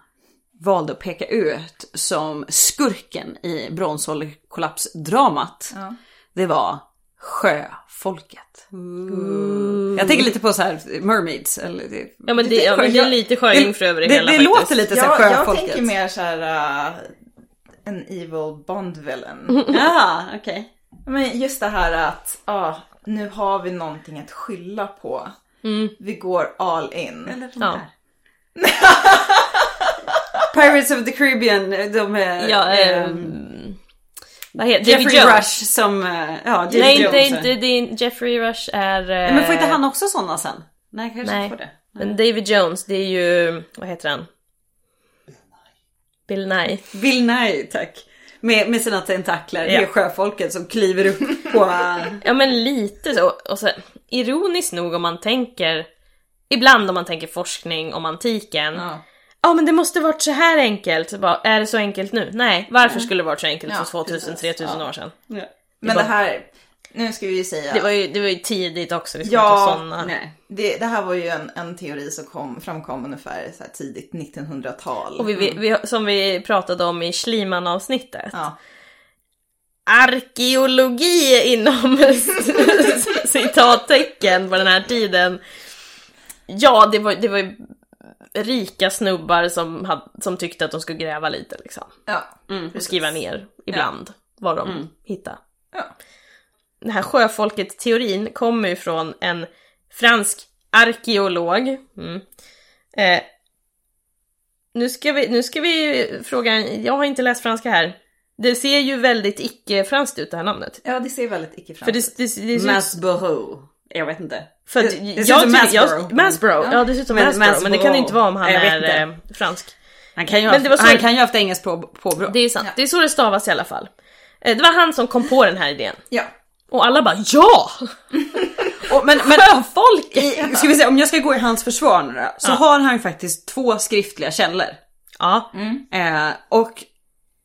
valde att peka ut som skurken i bronsålderkollapsdramat. Ja. Det var sjöfolket. Jag tänker lite på så här mermaids. Eller det, Ja men det, ja, men det är lite sjöjungfrur över det, det, hela det faktiskt. låter lite så här Jag, jag sjöfolket. tänker mer så här uh, en evil Bond villain. Ja, okej. Men just det här att ja, nu har vi någonting att skylla på. Vi går all in. Eller de Ja. Pirates of the Caribbean, de är... Ja, ehm, vad heter Jeffrey Jones. Rush som... eh, Ja, David Nej, Jones. inte, inte din Jeffrey Rush är... eh, Men får inte han också sådana sen? Nej, kanske Nej. inte får det. Men David Jones, det är ju... Vad heter han? Bill Nye. Bill Nye, tack. Med, med sina tentakler, Ja. det är sjöfolket som kliver upp på... Ja men lite så. Och så ironiskt nog om man tänker... Ibland om man tänker forskning om antiken. Ja Ja. men det måste varit så här enkelt. Bara, är det så enkelt nu? Nej, varför skulle det varit så enkelt Ja, för 2000-3000 precis. år sedan? Ja. Men bara- det här, nu ska vi ju säga. Det var ju, det var ju tidigt också, ska Ja, såna. Nej. Det, det här var ju en, en teori som kom, framkom ungefär så tidigt 1900-tal. Och vi, vi, vi, som vi pratade om i Schliemann-avsnittet. Ja. Arkeologi inom citattecken på den här tiden. Ja, det var, det var ju rika snubbar som, hade, som tyckte att de skulle gräva lite liksom. Ja. Och skriva ner ibland vad de hittade. Ja. Den här sjöfolket-teorin kommer ju från en fransk arkeolog. Mm. Eh, nu, ska vi, nu ska vi fråga, jag har inte läst franska här. Det ser ju väldigt icke-franskt ut det här namnet. ja, det ser väldigt icke För det, det, det, det. Jag vet inte. för det, det jag ser ut som Masborough. Masborough, ja det ser ut som Men Masborough, men det kan ju inte vara om han Jag är eh, fransk. Han kan ju, ha, det så- han kan ju ha haft engelskt på, påbrå. Det är sant, det är så det stavas i alla fall. Eh, Det var han som kom på den här idén. Ja. Och alla bara ja! Och, men, men Sjöfolk! i, ska vi säga, om jag ska gå i hans försvar nu då, så har han ju faktiskt två skriftliga källor. Ja, Eh, och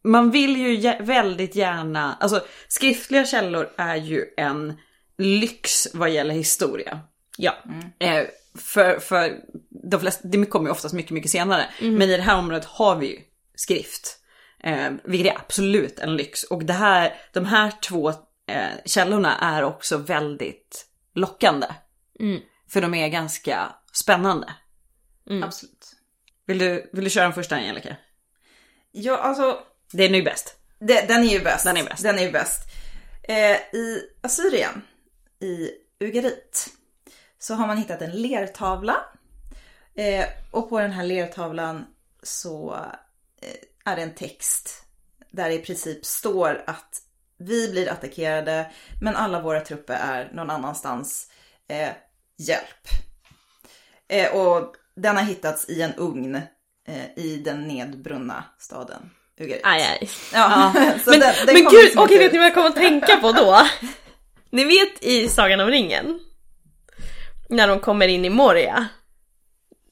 man vill ju väldigt gärna, alltså skriftliga källor är ju en lyx vad gäller historia. ja. Eh, för, för de flesta, det kommer ju oftast mycket, mycket senare. Men i det här området har vi ju skrift. Eh, vilket är absolut en lyx. Och det här, de här två eh, källorna är också väldigt lockande. Mm. För de är ganska spännande. Absolut. Vill du, vill du köra den första Angelica? Ja, alltså Det är nu bäst. det, den är ju bäst. Den är bäst. Den är ju bäst. Eh, I Assyrien, i Ugarit, så har man hittat en lertavla. Eh, och på den här lertavlan så eh, är det en text där det i princip står att vi blir attackerade men alla våra trupper är någon annanstans. Eh, hjälp. Eh, och den har hittats i en ugn eh, i den nedbrunna staden Ugarit. Aj, aj. Ja, så Men, den- den men kom gud, liksom okej inte vet ni vad jag kommer att tänka på då? Ni vet i Sagan om ringen? När de kommer in i Moria.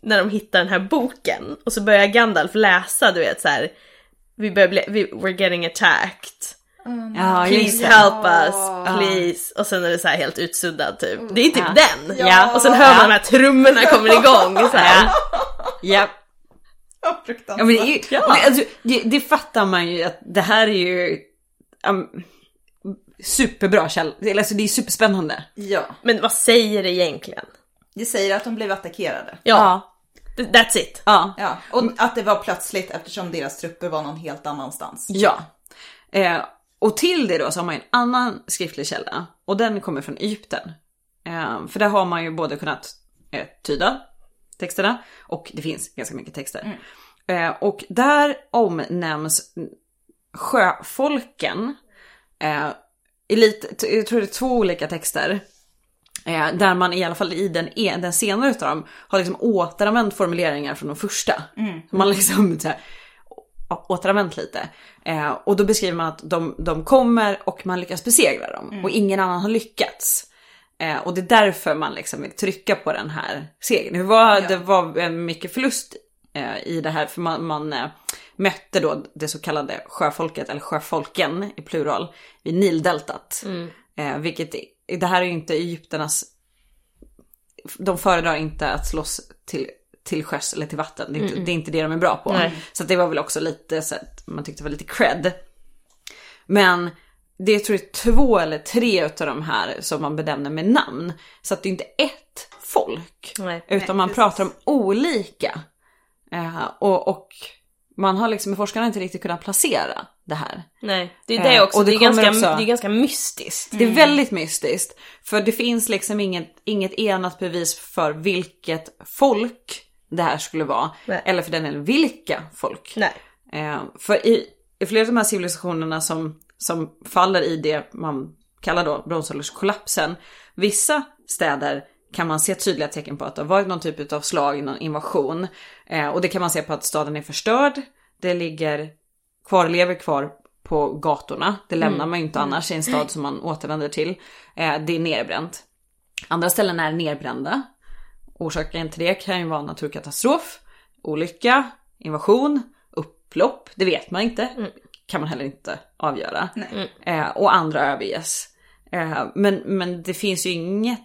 När de hittar den här boken och så börjar Gandalf läsa, du vet så här. Vi börjar bli, vi, we're getting attacked. Ja, just Please help us, please. Och sen är det så här helt utsuddad typ. Det är typ Ja. den. Ja. Och sen hör man de här trummorna kommer igång. Så här. Ja. Ja. Ja, men det, är ju, Ja. det, alltså, det, det fattar man ju att det här är ju um, superbra källa. Eller, Alltså det är superspännande. Ja, Men vad säger det egentligen? det säger att de blev attackerade. Ja, that's it. Ja. Ja, och att det var plötsligt eftersom deras trupper var någon helt annanstans. Ja. Eh, och till det då så har man en annan skriftlig källa och den kommer från Egypten. Eh, för där har man ju både kunnat eh, tyda texterna och det finns ganska mycket texter. Eh, och där omnämns sjöfolken eh, i lite, jag tror det är två olika texter. Eh, där man i alla fall i den, e- den senare utav dem har liksom återanvänt formuleringar från de första. Man liksom så här, återanvänt lite. Eh, och då beskriver man att de, de kommer och man lyckas besegra dem. Och ingen annan har lyckats. Eh, och det är därför man liksom vill trycka på den här segern. Det var, det var mycket förlust i det här för man, man mötte då det så kallade sjöfolket, eller sjöfolken i plural, vid Nildeltat. Eh, vilket, det här är ju inte Egypternas de föredrar inte att slåss till, till sjöss eller till vatten. Det är, inte, det är inte det de är bra på. Nej. Så det var väl också lite så att man tyckte det var lite cred. Men det är, tror jag två eller tre utav de här som man benämner med namn. Så att det är inte ett folk. Nej. Utan Nej, man precis. pratar om olika. Eh, och, och man har liksom forskarna inte riktigt kunnat placera det här. Nej, det är Eh, det också. och det det, är ganska, också- det är ganska mystiskt. Det är väldigt mystiskt. För det finns liksom inget, inget enat bevis för vilket folk det här skulle vara. Nej. Eller för den delen vilka folk. Nej. Eh, för i, i flera av de här civilisationerna som, som faller i det man kallar då bronsålderskollapsen. Vissa städer kan man se tydliga tecken på att det har varit någon typ av slag, någon invasion. Eh, och det kan man se på att staden är förstörd. Det ligger kvarlever kvar på gatorna. Det lämnar man ju inte annars i en stad som man återvänder till. Eh, det är nerbränt. Andra ställen är nerbrända. Orsaken till det kan ju vara naturkatastrof, olycka, invasion, upplopp. Det vet man inte. Kan man heller inte avgöra. Eh, och andra överges. Eh, men, men det finns ju inget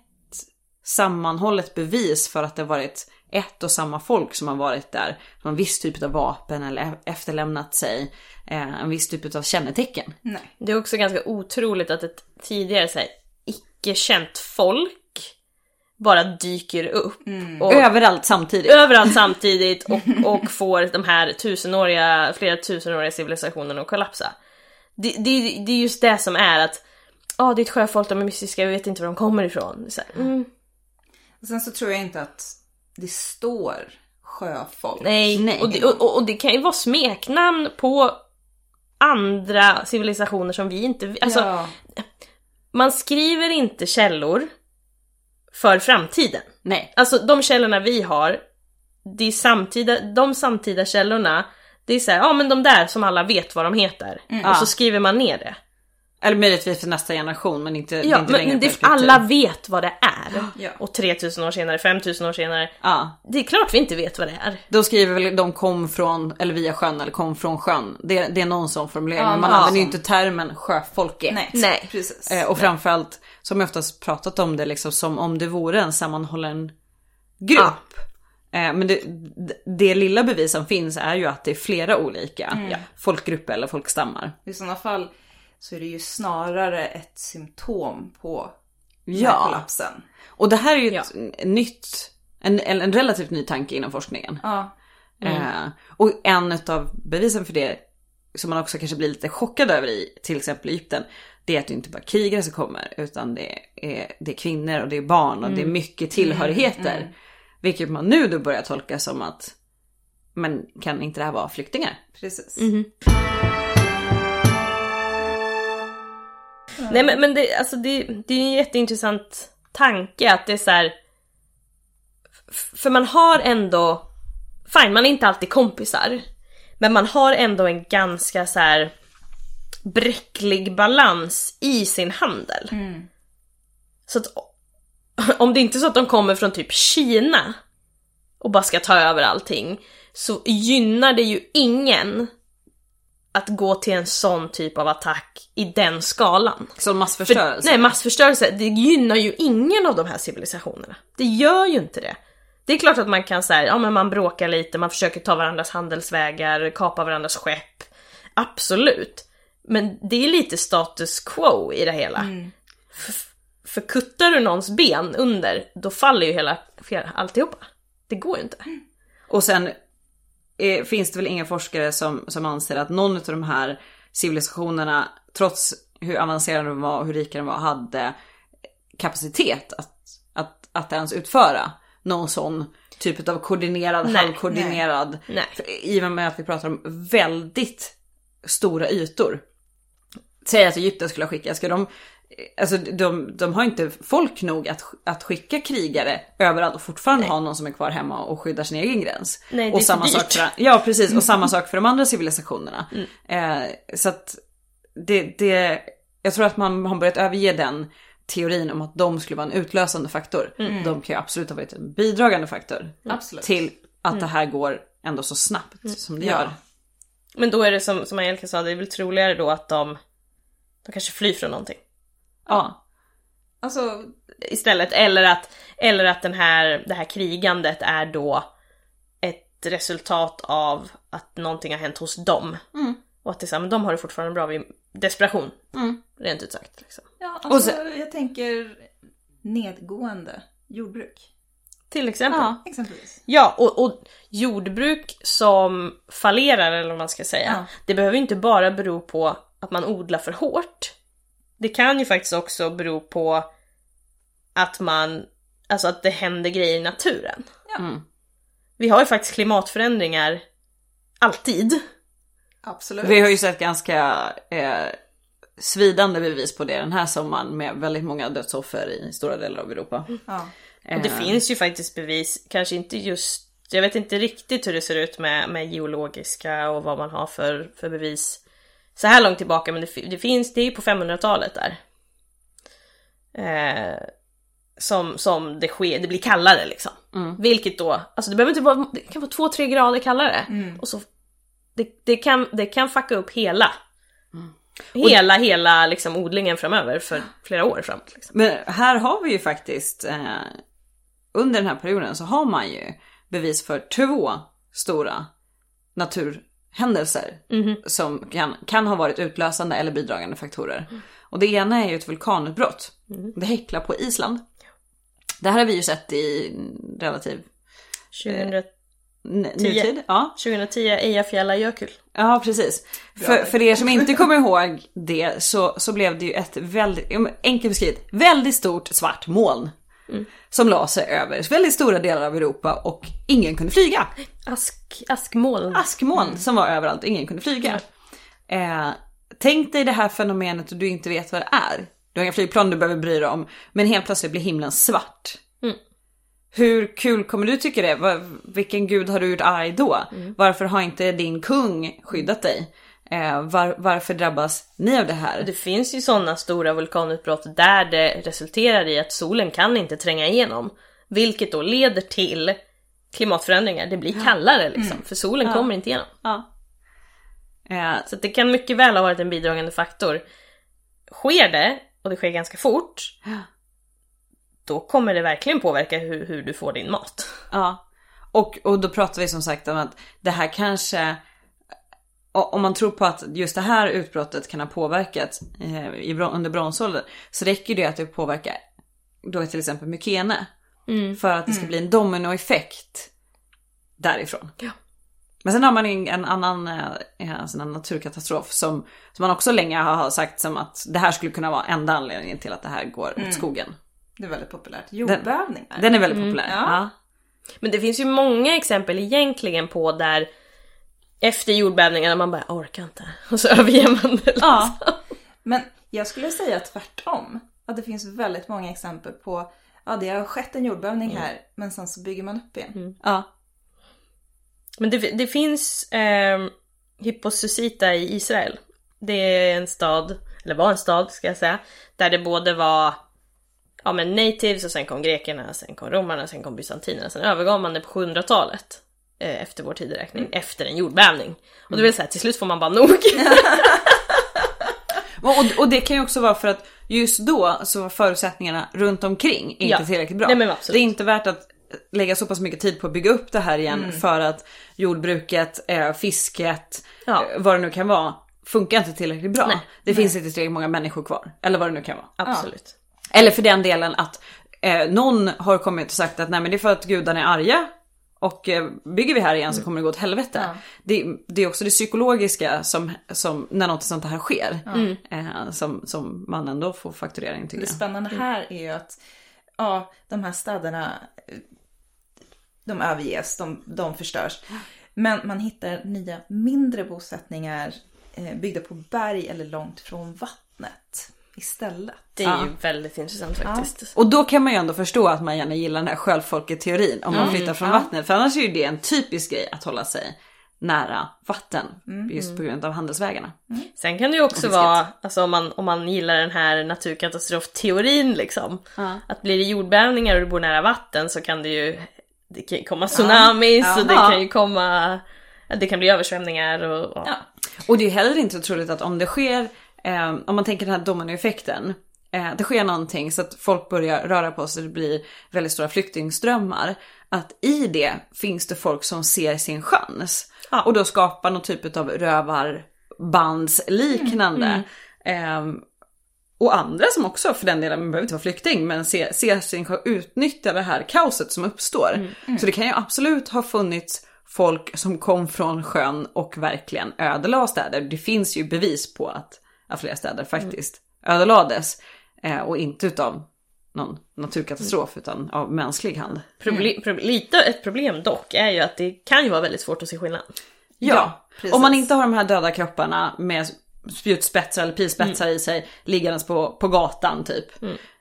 sammanhållet bevis för att det varit ett och samma folk som har varit där. En viss typ av vapen eller e- efterlämnat sig eh, en viss typ av kännetecken. Nej. Det är också ganska otroligt att ett tidigare så här, icke-känt folk bara dyker upp. Och Överallt samtidigt. överallt samtidigt och, och får de här tusenåriga, flera tusenåriga civilisationerna att kollapsa. Det, det, det är just det som är att Ja, det är ett sjöfolk, de är mystiska, vi vet inte var de kommer ifrån. Så här, mm, sen så tror jag inte att det står sjöfolk. nej, Nej. Och, det, och, och- och det kan ju vara smeknamn på andra civilisationer som vi inte... Alltså, ja. man skriver inte källor för framtiden. Nej. Alltså de källorna vi har, det är samtida, de samtida källorna, det är så här, ja men de där som alla vet vad de heter. Och Ja. så skriver man ner det. Eller möjligtvis för nästa generation men inte, det Ja, inte längre men det, perspektiv. alla vet vad det är. Ja. Och 3000 år senare, 5000 år senare, Ja. det är klart vi inte vet vad det är. Då skriver väl de kom från, eller via sjön, eller kom från sjön. Det, det är någon sån formulering. Ja, men man någon använder ju inte termen sjöfolket. Nej. Nej. precis. Eh, och framförallt, som jag oftast pratat om det liksom som om det vore en sammanhållen grupp. Eh, men det, det, det lilla bevis som finns är ju att det är flera olika folkgrupper eller folkstammar. I sådana fall så är det ju snarare ett symptom på Ja. kollapsen. Och det här är ju ett nytt, en, en relativt ny tanke inom forskningen. Ja. Eh, och en av bevisen för det, som man också kanske blir lite chockad över i till exempel Egypten, det är att det inte bara krigare som kommer, utan det är, det är kvinnor och det är barn och det är mycket tillhörigheter. Vilket man nu då börjar tolka som att, men kan inte det här vara flyktingar? Precis. Nej men, men det, alltså det, det är en jätteintressant tanke att det är så här. För man har ändå, fine man är inte alltid kompisar. Men man har ändå en ganska så här bräcklig balans i sin handel. Så att om det inte är så att de kommer från typ Kina och bara ska ta över allting så gynnar det ju ingen att gå till en sån typ av attack i den skalan. Som massförstörelse? nej, massförstörelse, det gynnar ju ingen av de här civilisationerna. Det gör ju inte det. Det är klart att man kan säga, ja men man bråkar lite, man försöker ta varandras handelsvägar, kapa varandras skepp. Absolut. Men det är lite status quo i det hela. Mm. För, för kuttar du någons ben under, då faller ju hela, alltihopa. Det går ju inte. Och sen eh, finns det väl inga forskare som, som anser att någon av de här civilisationerna, trots hur avancerade de var och hur rika de var, hade kapacitet att, att, att ens utföra någon sån typ av koordinerad, Nej, halvkoordinerad. Nej. För I och med att vi pratar om väldigt stora ytor. Säg att Egypten skulle ha skickat, ska de Alltså de, de har inte folk nog att, att skicka krigare överallt och fortfarande ha någon som är kvar hemma och skyddar sin egen gräns. Nej, det och samma sak för, Ja precis, och samma sak för de andra civilisationerna. Mm. Eh, så att det, det, jag tror att man har börjat överge den teorin om att de skulle vara en utlösande faktor. Mm. De kan ju absolut ha varit en bidragande faktor Absolut. till att Mm. det här går ändå så snabbt som det Ja. gör. Men då är det som, som Angelica sa, det är väl troligare då att de, de kanske flyr från någonting. Ja. Alltså, istället. Eller att, eller att den här, det här krigandet är då ett resultat av att någonting har hänt hos dem. Mm. Och att det är så här, men de har det fortfarande bra vid desperation. Mm. Rent ut sagt. Liksom. ja, Och alltså sen- jag tänker nedgående jordbruk. Till exempel. Ja, Ja. Exempelvis. och, och jordbruk som fallerar, eller vad man ska säga. Ja. Det behöver inte bara bero på att man odlar för hårt. Det kan ju faktiskt också bero på att man, alltså att det händer grejer i naturen. Mm. Vi har ju faktiskt klimatförändringar alltid. Absolut. Vi har ju sett ganska eh, svidande bevis på det den här sommaren med väldigt många dödsoffer i stora delar av Europa. Ja. Och det Eh, finns ju faktiskt bevis, kanske inte just, jag vet inte riktigt hur det ser ut med, med geologiska och vad man har för, för bevis så här långt tillbaka, men det, det finns, det är ju på 500-talet där. Eh, som, som det sker, det blir kallare liksom. Mm. Vilket då, alltså det behöver inte vara, det kan vara 2-3 grader kallare. Och så, det, det, kan, det kan fucka upp hela. Hela, hela liksom odlingen framöver för flera år framåt. Liksom. Men här har vi ju faktiskt, eh, under den här perioden så har man ju bevis för två stora naturhändelser som kan, kan ha varit utlösande eller bidragande faktorer. Och det ena är ju ett vulkanutbrott. Det häcklar på Island. Det här har vi ju sett i relativ 2010, n- nutid. Ja. 2010 Eyjafjallajökull. Ja, precis. För, för er som inte kommer ihåg det så, så blev det ju ett väldigt, enkelt beskrivet, väldigt stort svart moln. Som la sig över väldigt stora delar av Europa och ingen kunde flyga. Ask, askmoln. Askmoln som var överallt och ingen kunde flyga. Eh, tänk dig det här fenomenet och du inte vet vad det är. Du har inga flygplan du behöver bry dig om. Men helt plötsligt blir himlen svart. Mm. Hur kul kommer du tycka det? Vilken gud har du gjort arg då? Varför har inte din kung skyddat dig? Eh, var, varför drabbas ni av det här? Det finns ju sådana stora vulkanutbrott där det resulterar i att solen kan inte tränga igenom. Vilket då leder till klimatförändringar. Det blir kallare liksom, för solen kommer inte igenom. Ja. Eh, Så det kan mycket väl ha varit en bidragande faktor. Sker det, och det sker ganska fort, då kommer det verkligen påverka hur, hur du får din mat. Ja, och, och då pratar vi som sagt om att det här kanske, om man tror på att just det här utbrottet kan ha påverkat eh, under bronsåldern, så räcker det att det påverkar då till exempel Mykene. För att det ska bli en dominoeffekt därifrån. Ja. Men sen har man en, en annan eh, sån här naturkatastrof som, som man också länge har sagt som att det här skulle kunna vara enda anledningen till att det här går åt skogen. Det är väldigt populärt. Jordbävningar. Den är väldigt populär. ja. Ja. Men det finns ju många exempel egentligen på där efter jordbävningarna man bara "Jag orkar inte. Och så överger man det. Liksom. Ja. Men jag skulle säga tvärtom. Att det finns väldigt många exempel på Ja, det har skett en jordbävning här, men sen så bygger man upp igen. ja. Men det, det finns eh, Hipposusita i Israel. Det är en stad, eller var en stad ska jag säga, där det både var ja, men natives och sen kom grekerna, sen kom romarna, sen kom bysantinerna, sen övergav man det på 700-talet. Eh, efter vår tideräkning, efter en jordbävning. Och det vill säga till slut får man bara nog. Och, och det kan ju också vara för att just då så var förutsättningarna runt omkring inte Ja. tillräckligt bra. Nej, det är inte värt att lägga så pass mycket tid på att bygga upp det här igen för att jordbruket, eh, fisket, Ja. eh, vad det nu kan vara, funkar inte tillräckligt bra. Nej. Det finns inte tillräckligt många människor kvar. Eller vad det nu kan vara. Absolut. Eller för den delen att eh, någon har kommit och sagt att nej men det är för att gudarna är arga och eh, bygger vi här igen så kommer det gå åt helvete. Det, det är också det psykologiska som, som när något sånt här sker. Eh, som, som man ändå får fakturering tycker Det spännande här är ju att ja, de här städerna de överges, de, de förstörs. Men man hittar nya mindre bosättningar eh, byggda på berg eller långt från vattnet istället. Det är Ja. ju väldigt intressant faktiskt. Och då kan man ju ändå förstå att man gärna gillar den här sjöfolket-teorin om man flyttar från vattnet. För annars är ju det en typisk grej att hålla sig nära vatten. Just på grund av handelsvägarna. Sen kan det ju också vara, alltså om man, om man gillar den här naturkatastrofteorin liksom. Ja. Att blir det jordbävningar och du bor nära vatten så kan det ju det kan ju komma tsunamis Ja. och det Ja. kan ju komma, det kan bli översvämningar och, och Ja. Och det är ju heller inte så troligt att om det sker, eh, om man tänker den här dominoeffekten, eh, det sker någonting så att folk börjar röra på sig, det blir väldigt stora flyktingströmmar. Att i det finns det folk som ser sin chans. Ja. Och då skapar någon typ av rövarbandsliknande. Eh, och andra som också för den delen, man behöver inte vara flykting, men ser, ser sin chans, utnyttja det här kaoset som uppstår. Så det kan ju absolut ha funnits folk som kom från sjön och verkligen ödelade städer. Det finns ju bevis på att, att flera städer faktiskt ödelades. Eh, och inte utav någon naturkatastrof utan av mänsklig hand. Proble- proble- lite ett problem dock är ju att det kan ju vara väldigt svårt att se skillnad. Ja, precis. om man inte har de här döda kropparna med spjutspetsar eller pilspetsar i sig liggandes på, på gatan typ.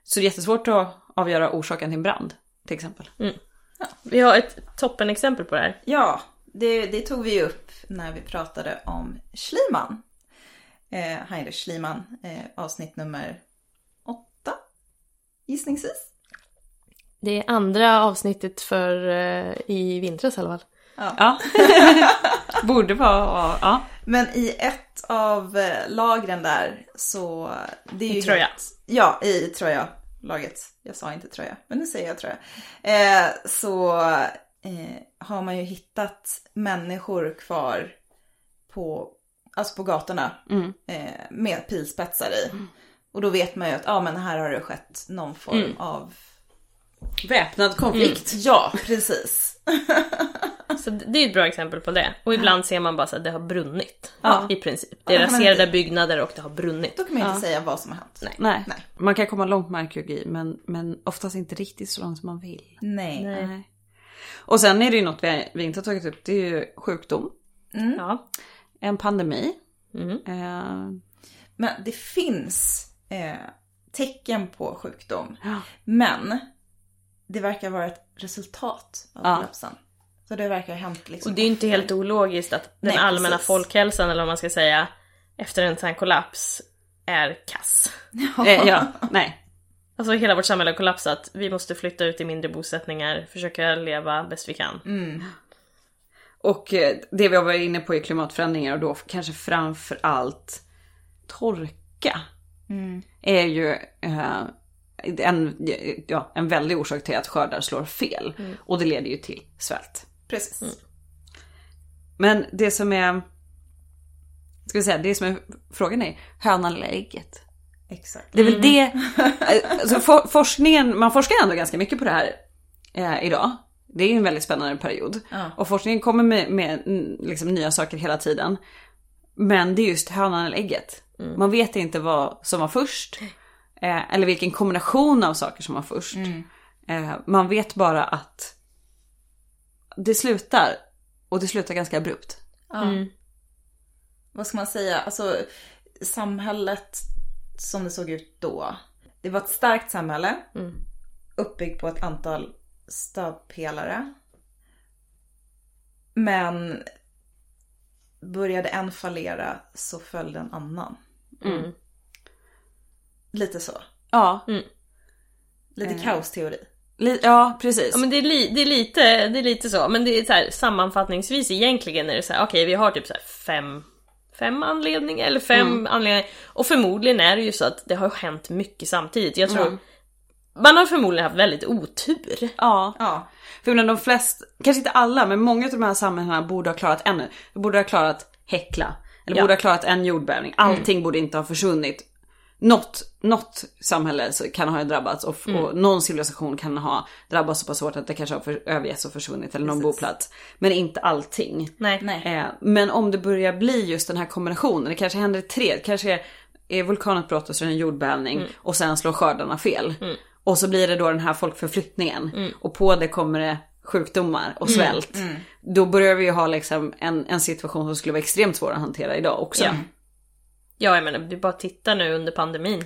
Så det är jättesvårt att avgöra orsaken till en brand till exempel. Vi har ett toppenexempel på det här. Ja, det, det tog vi upp när vi pratade om Schliemann. Eh, Heinrich Schliemann, eh, avsnitt nummer åtta, gissningsvis. Det är andra avsnittet för eh, i vintras i alla fall. Ja. Borde vara, ja. Men i ett av eh, lagren där så... Det är I ju Troja. helt- Ja, i Troja. Laget. Jag sa inte Troja, men nu säger jag Troja. Eh, så eh, har man ju hittat människor kvar på, alltså på gatorna Mm. eh, med pilspetsar i. Och då vet man ju att ja, men här har det skett någon form Mm. av... Väpnad konflikt. Ja, precis. Så det är ett bra exempel på det. Och ibland ser man bara att det har brunnit. Ja. I princip. Det är Ja, raserade det- byggnader och det har brunnit. Då kan man ju inte säga vad som har hänt. Nej. Nej. Nej. man kan komma långt med arkeologi men, men oftast inte riktigt så långt som man vill. Nej. Nej. Och sen är det ju något vi, vi inte har tagit upp, det är ju sjukdom. Ja. En pandemi. Mm. Eh, Men det finns eh, tecken på sjukdom. Ja. Men det verkar vara ett resultat av Ja. kollapsen. Så det verkar ha hänt liksom Och det är ju inte helt ologiskt att den Nej, allmänna precis. folkhälsan, eller vad man ska säga, efter en sån här kollaps är kass. eh, ja, nej. Alltså hela vårt samhälle har kollapsat. Vi måste flytta ut i mindre bosättningar, försöka leva bäst vi kan. Mm. Och eh, det vi har varit inne på är klimatförändringar och då kanske framför allt torka. Mm. Är ju eh, en, ja, en väldig orsak till att skördar slår fel. Och det leder ju till svält. Precis. Men det som är, ska vi säga, det som är frågan är hönan eller ägget? Exakt. Det är väl det, alltså for, forskningen, man forskar ändå ganska mycket på det här eh, idag. Det är ju en väldigt spännande period. Ja. Och forskningen kommer med, med mm, liksom, nya saker hela tiden. Men det är just hönan eller ägget. Man vet inte vad som var först. Eh, eller vilken kombination av saker som var först. Eh, man vet bara att det slutar. Och det slutar ganska abrupt. Ja. Mm. Vad ska man säga? Alltså samhället som det såg ut då. Det var ett starkt samhälle. Mm. Uppbyggt på ett antal stödpelare. Men började en fallera så följde en annan. Mm. Lite så. Ja, Lite Eh. kaosteori. Ja, precis. Ja men det är, li, det är, lite, det är lite så, men det är så här, sammanfattningsvis egentligen är det så här, okej vi har typ så här fem, fem anledningar, eller fem anledningar. Och förmodligen är det ju så att det har hänt mycket samtidigt. Jag tror, man har förmodligen haft väldigt otur. Ja. Ja. För menar, de flesta, kanske inte alla, men många av de här samhällena borde ha klarat ännu. De borde ha klarat Hekla. Eller Ja. borde ha klarat en jordbävning. Allting borde inte ha försvunnit. Något, något samhälle så- kan ha drabbats och, och någon civilisation kan ha drabbats så pass hårt att det kanske har för, övergetts och försvunnit eller någon boplats. Men inte allting. Nej. Nej. Eh, men om det börjar bli just den här kombinationen, det kanske händer tre, det kanske är, är vulkanutbrott och så är det en jordbävning och sen slår skördarna fel. Och så blir det då den här folkförflyttningen och på det kommer det sjukdomar och svält. Då börjar vi ju ha liksom en, en situation som skulle vara extremt svår att hantera idag också. Ja. Ja jag menar, du bara titta nu under pandemin.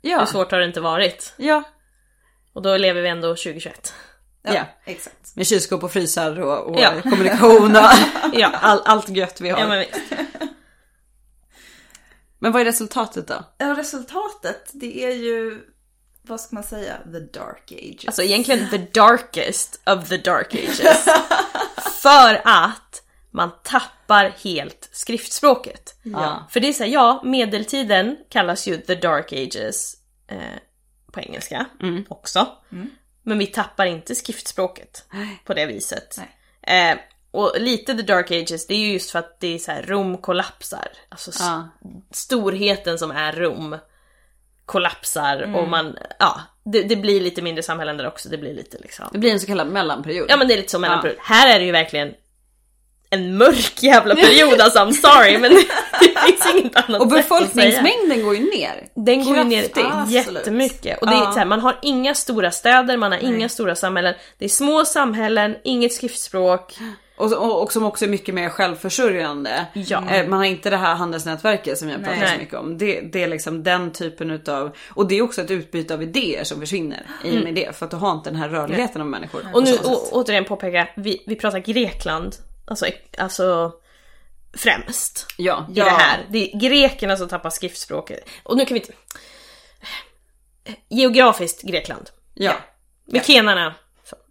Ja. Hur svårt har det inte varit? Ja. Och då lever vi ändå 2021. ja. Exakt. Med kylskåp och frysar och, och Ja. kommunikation och Ja. all, allt gött vi har. Ja men... men visst. vad är resultatet då? Ja, resultatet det är ju, vad ska man säga, the dark ages. Alltså egentligen the darkest of the dark ages. För att man tappar helt skriftspråket. Ja. För det är så här, ja, medeltiden kallas ju the dark ages eh, på engelska också. Men vi tappar inte skriftspråket på det viset. Eh, och lite the dark ages, det är ju just för att det är så här, Rom kollapsar. Alltså Ja. storheten som är Rom kollapsar och man, ja, det, det blir lite mindre samhällen där också, det blir lite liksom Det blir en så kallad mellanperiod. Ja men det är lite som mellanperiod. Här är det ju verkligen en mörk jävla period alltså, I'm sorry men det finns inget annat och befolkningsmängden går ju ner. Den går ju ner Kraftigt. jättemycket. Och det är Ja. så här, man har inga stora städer, man har inga stora samhällen. Det är små samhällen, inget skriftspråk. Och, och, och som också är mycket mer självförsörjande. Ja. Eh, Man har inte det här handelsnätverket som jag pratar Nej. så mycket om. Det, det är liksom den typen utav, och det är också ett utbyte av idéer som försvinner i och med det. För att du har inte den här rörligheten av människor. Mm. Och nu å, återigen påpeka, vi, vi pratar Grekland, alltså, alltså främst ja. i det här. Det är grekerna som tappar skriftspråket. Och nu kan vi inte... Geografiskt Grekland. Ja. Mykenarna.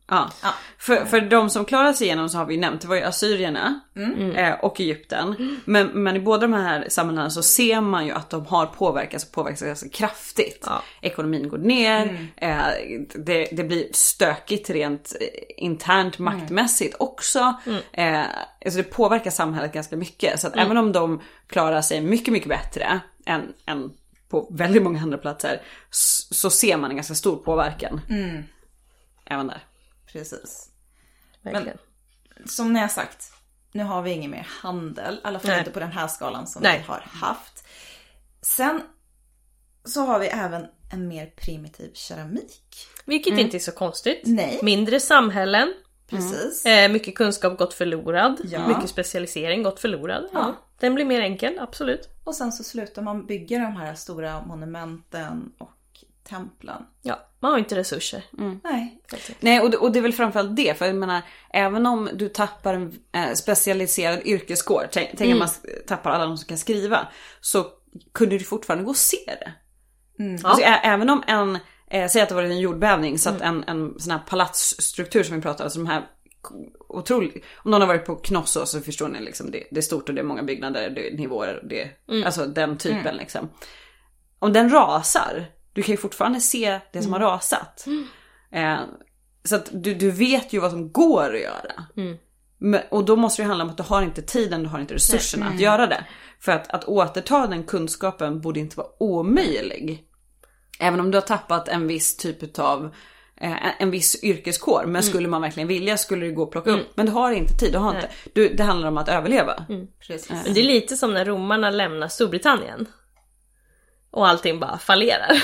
Så. Ja. För, för de som klarar sig igenom så har vi nämnt, det var ju assyrierna Mm. eh, och Egypten. Men, men i båda de här sammanhangen så ser man ju att de har påverkats och påverkats ganska kraftigt. Ja. Ekonomin går ner, eh, det, det blir stökigt rent eh, internt maktmässigt också. Eh, alltså det påverkar samhället ganska mycket. Så att även om de klarar sig mycket, mycket bättre än, än på väldigt många andra platser så, så ser man en ganska stor påverkan. Även där. Precis. Verkligen. Som ni har sagt, nu har vi ingen mer handel. I alla fall Nej. inte på den här skalan som Nej. vi har haft. Sen så har vi även en mer primitiv keramik. Vilket inte är så konstigt. Nej. Mindre samhällen, Precis. eh, mycket kunskap gått förlorad, Ja. mycket specialisering gått förlorad. Ja. Ja. Den blir mer enkel, absolut. Och sen så slutar man bygga de här stora monumenten och templen. Ja, man har inte resurser. Nej. Nej och det, och det är väl framförallt det, för jag menar även om du tappar en eh, specialiserad yrkeskår, tänk, tänk att man s- tappar alla de som kan skriva, så kunde du fortfarande gå och se det. Alltså, ä- även om en, eh, säg att det var en jordbävning så att en, en sån här palatsstruktur som vi pratar om, alltså de här otroligt, om någon har varit på Knossos så förstår ni liksom det, det är stort och det är många byggnader, det är nivåer, det, alltså den typen liksom. Om den rasar, du kan ju fortfarande se det som har rasat. Eh, så att du, du vet ju vad som går att göra. Men, och då måste det handla om att du har inte tiden, du har inte resurserna att göra det. För att, att återta den kunskapen borde inte vara omöjlig. Även om du har tappat en viss typ av eh, en- viss yrkeskår. Men skulle man verkligen vilja skulle det gå att plocka upp. Men du har inte tid, du har inte. Du, det handlar om att överleva. Precis. Men det är lite som när romarna lämnar Storbritannien. Och allting bara fallerar.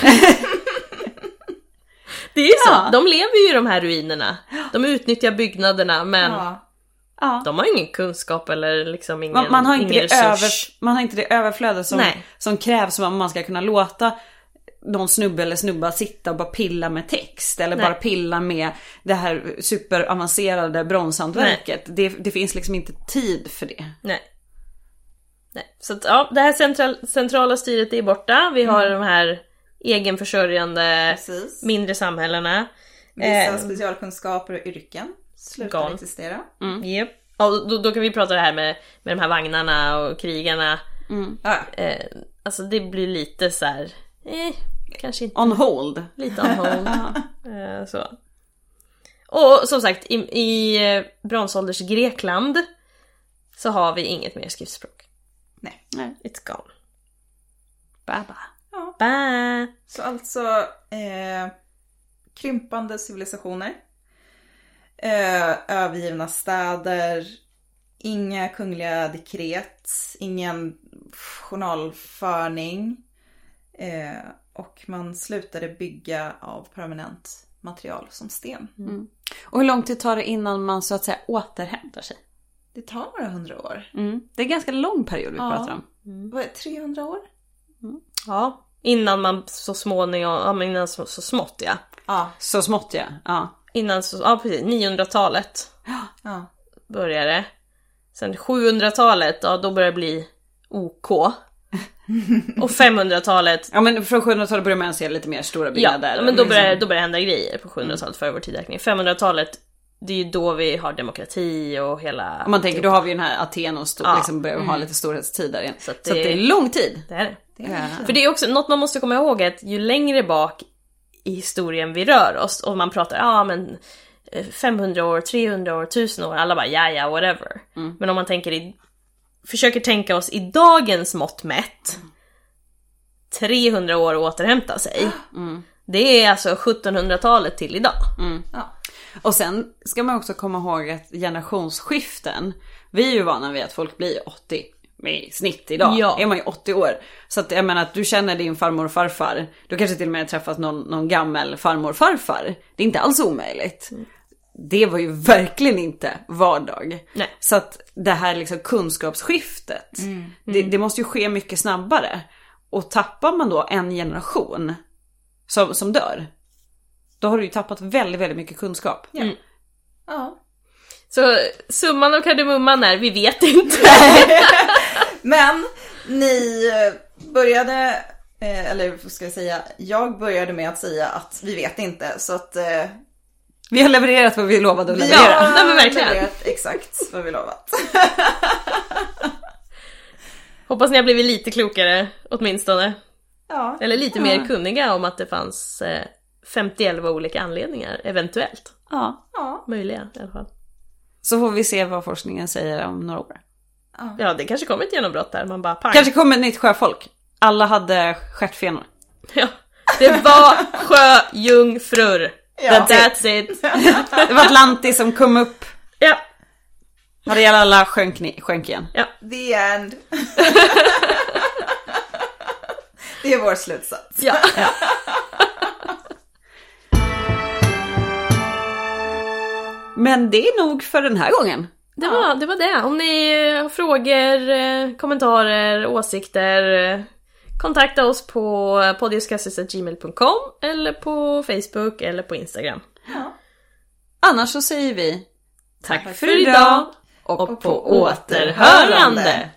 det är ju så, Ja. de lever ju i de här ruinerna. De utnyttjar byggnaderna men Ja. Ja. de har ingen kunskap eller liksom ingen, Man, man, har inte resurs. över, man har inte det överflöde som, Nej. som krävs om man ska kunna låta någon snubbe eller snubba sitta och bara pilla med text. Eller Nej. bara pilla med det här superavancerade bronshantverket. Det, det finns liksom inte tid för det. Nej. Nej. Så att, ja, det här central, centrala styret är borta. Vi har Mm. de här egenförsörjande Precis. mindre samhällena. Vissa Eh. specialkunskaper och yrken slutar Gone. existera. Japp. Ja, då, då kan vi prata det här med, med de här vagnarna och krigarna. Ja, Eh, alltså det blir lite så här. Eh, kanske inte On hold. lite on hold. eh, så. Och som sagt, i, i eh, bronsålders Grekland så har vi inget mer skriftspråk. Nej. Nej. It's gone. Baba. Bye! Så alltså eh, krympande civilisationer. Eh, övergivna städer. Inga kungliga dekret. Ingen journalförning. Eh, och man slutade bygga av permanent material som sten. Och hur lång tid tar det innan man så att säga återhämtar sig? Det tar några hundra år. Mm. Det är en ganska lång period vi Ja. pratar om. Vad är det, 300 år? Ja, innan man så småningom, ja innan så, så smått ja. Ja. Så smått ja. ja. Innan så, ja precis, 900-talet ja. började det. Sen 700-talet, ja då börjar det bli OK. Och 500-talet, Ja men från 700-talet börjar man se lite mer stora byggnader. ja men då liksom. börjar, då börjar det hända grejer på 700-talet före vår tidräkning. 500-talet, det är ju då vi har demokrati och hela... Om man tänker, då har vi ju den här Aten och stor, Ja. liksom börjar ha lite storhetstid där igen. Så, Så att att det- det är lång tid. Det är det. Ja. För det är också något man måste komma ihåg att ju längre bak i historien vi rör oss och man pratar, ja ah, men eh, 500 år, 300 år, 1000 år, alla bara ja ja whatever. Men om man tänker i, försöker tänka oss i dagens mått mätt, 300 år att återhämta sig. Det är alltså 1700-talet till idag. ja. Och sen ska man också komma ihåg att generationsskiften, vi är ju vana vid att folk blir 80 i snitt idag. Ja. Är man ju 80 år. Så att jag menar att du känner din farmor och farfar. Du kanske till och med träffat någon, någon gammal farmor och farfar. Det är inte alls omöjligt. Det var ju verkligen inte vardag. Nej. Så att det här liksom kunskapsskiftet, Det, det måste ju ske mycket snabbare. Och tappar man då en generation som, som dör, då har du ju tappat väldigt, väldigt mycket kunskap. Ja. ja. Så summan av kardemumman är, vi vet inte. Men ni eh, började, eh, eller vad ska jag säga, jag började med att säga att vi vet inte. Så att eh, Vi har levererat vad vi lovade att leverera. Ja, nej, men verkligen. levererat exakt vad vi lovat. Hoppas ni har blivit lite klokare åtminstone. Ja. Eller lite mer kunniga om att det fanns eh, 51 olika anledningar, eventuellt. Ja. Ja. Möjliga i alla fall. Så får vi se vad forskningen säger om några år. Ja, det kanske kommer ett genombrott där, man bara pang. Kanske kommer ett nytt sjöfolk. Alla hade stjärtfenor. Ja. Det var sjöjungfrur. Ja. That's it. Det var Atlantis som kom upp. Ja. Mariella sjönk, ni- sjönk igen. ja. The end. det är vår slutsats. ja. Men det är nog för den här gången. Det, var, det var det. Om ni har frågor, eh, kommentarer, åsikter eh, Kontakta oss på podiuskassis.gmail.com eller på Facebook eller på Instagram. Ja. Annars så säger vi Tack, Tack för idag och, och på återhörande!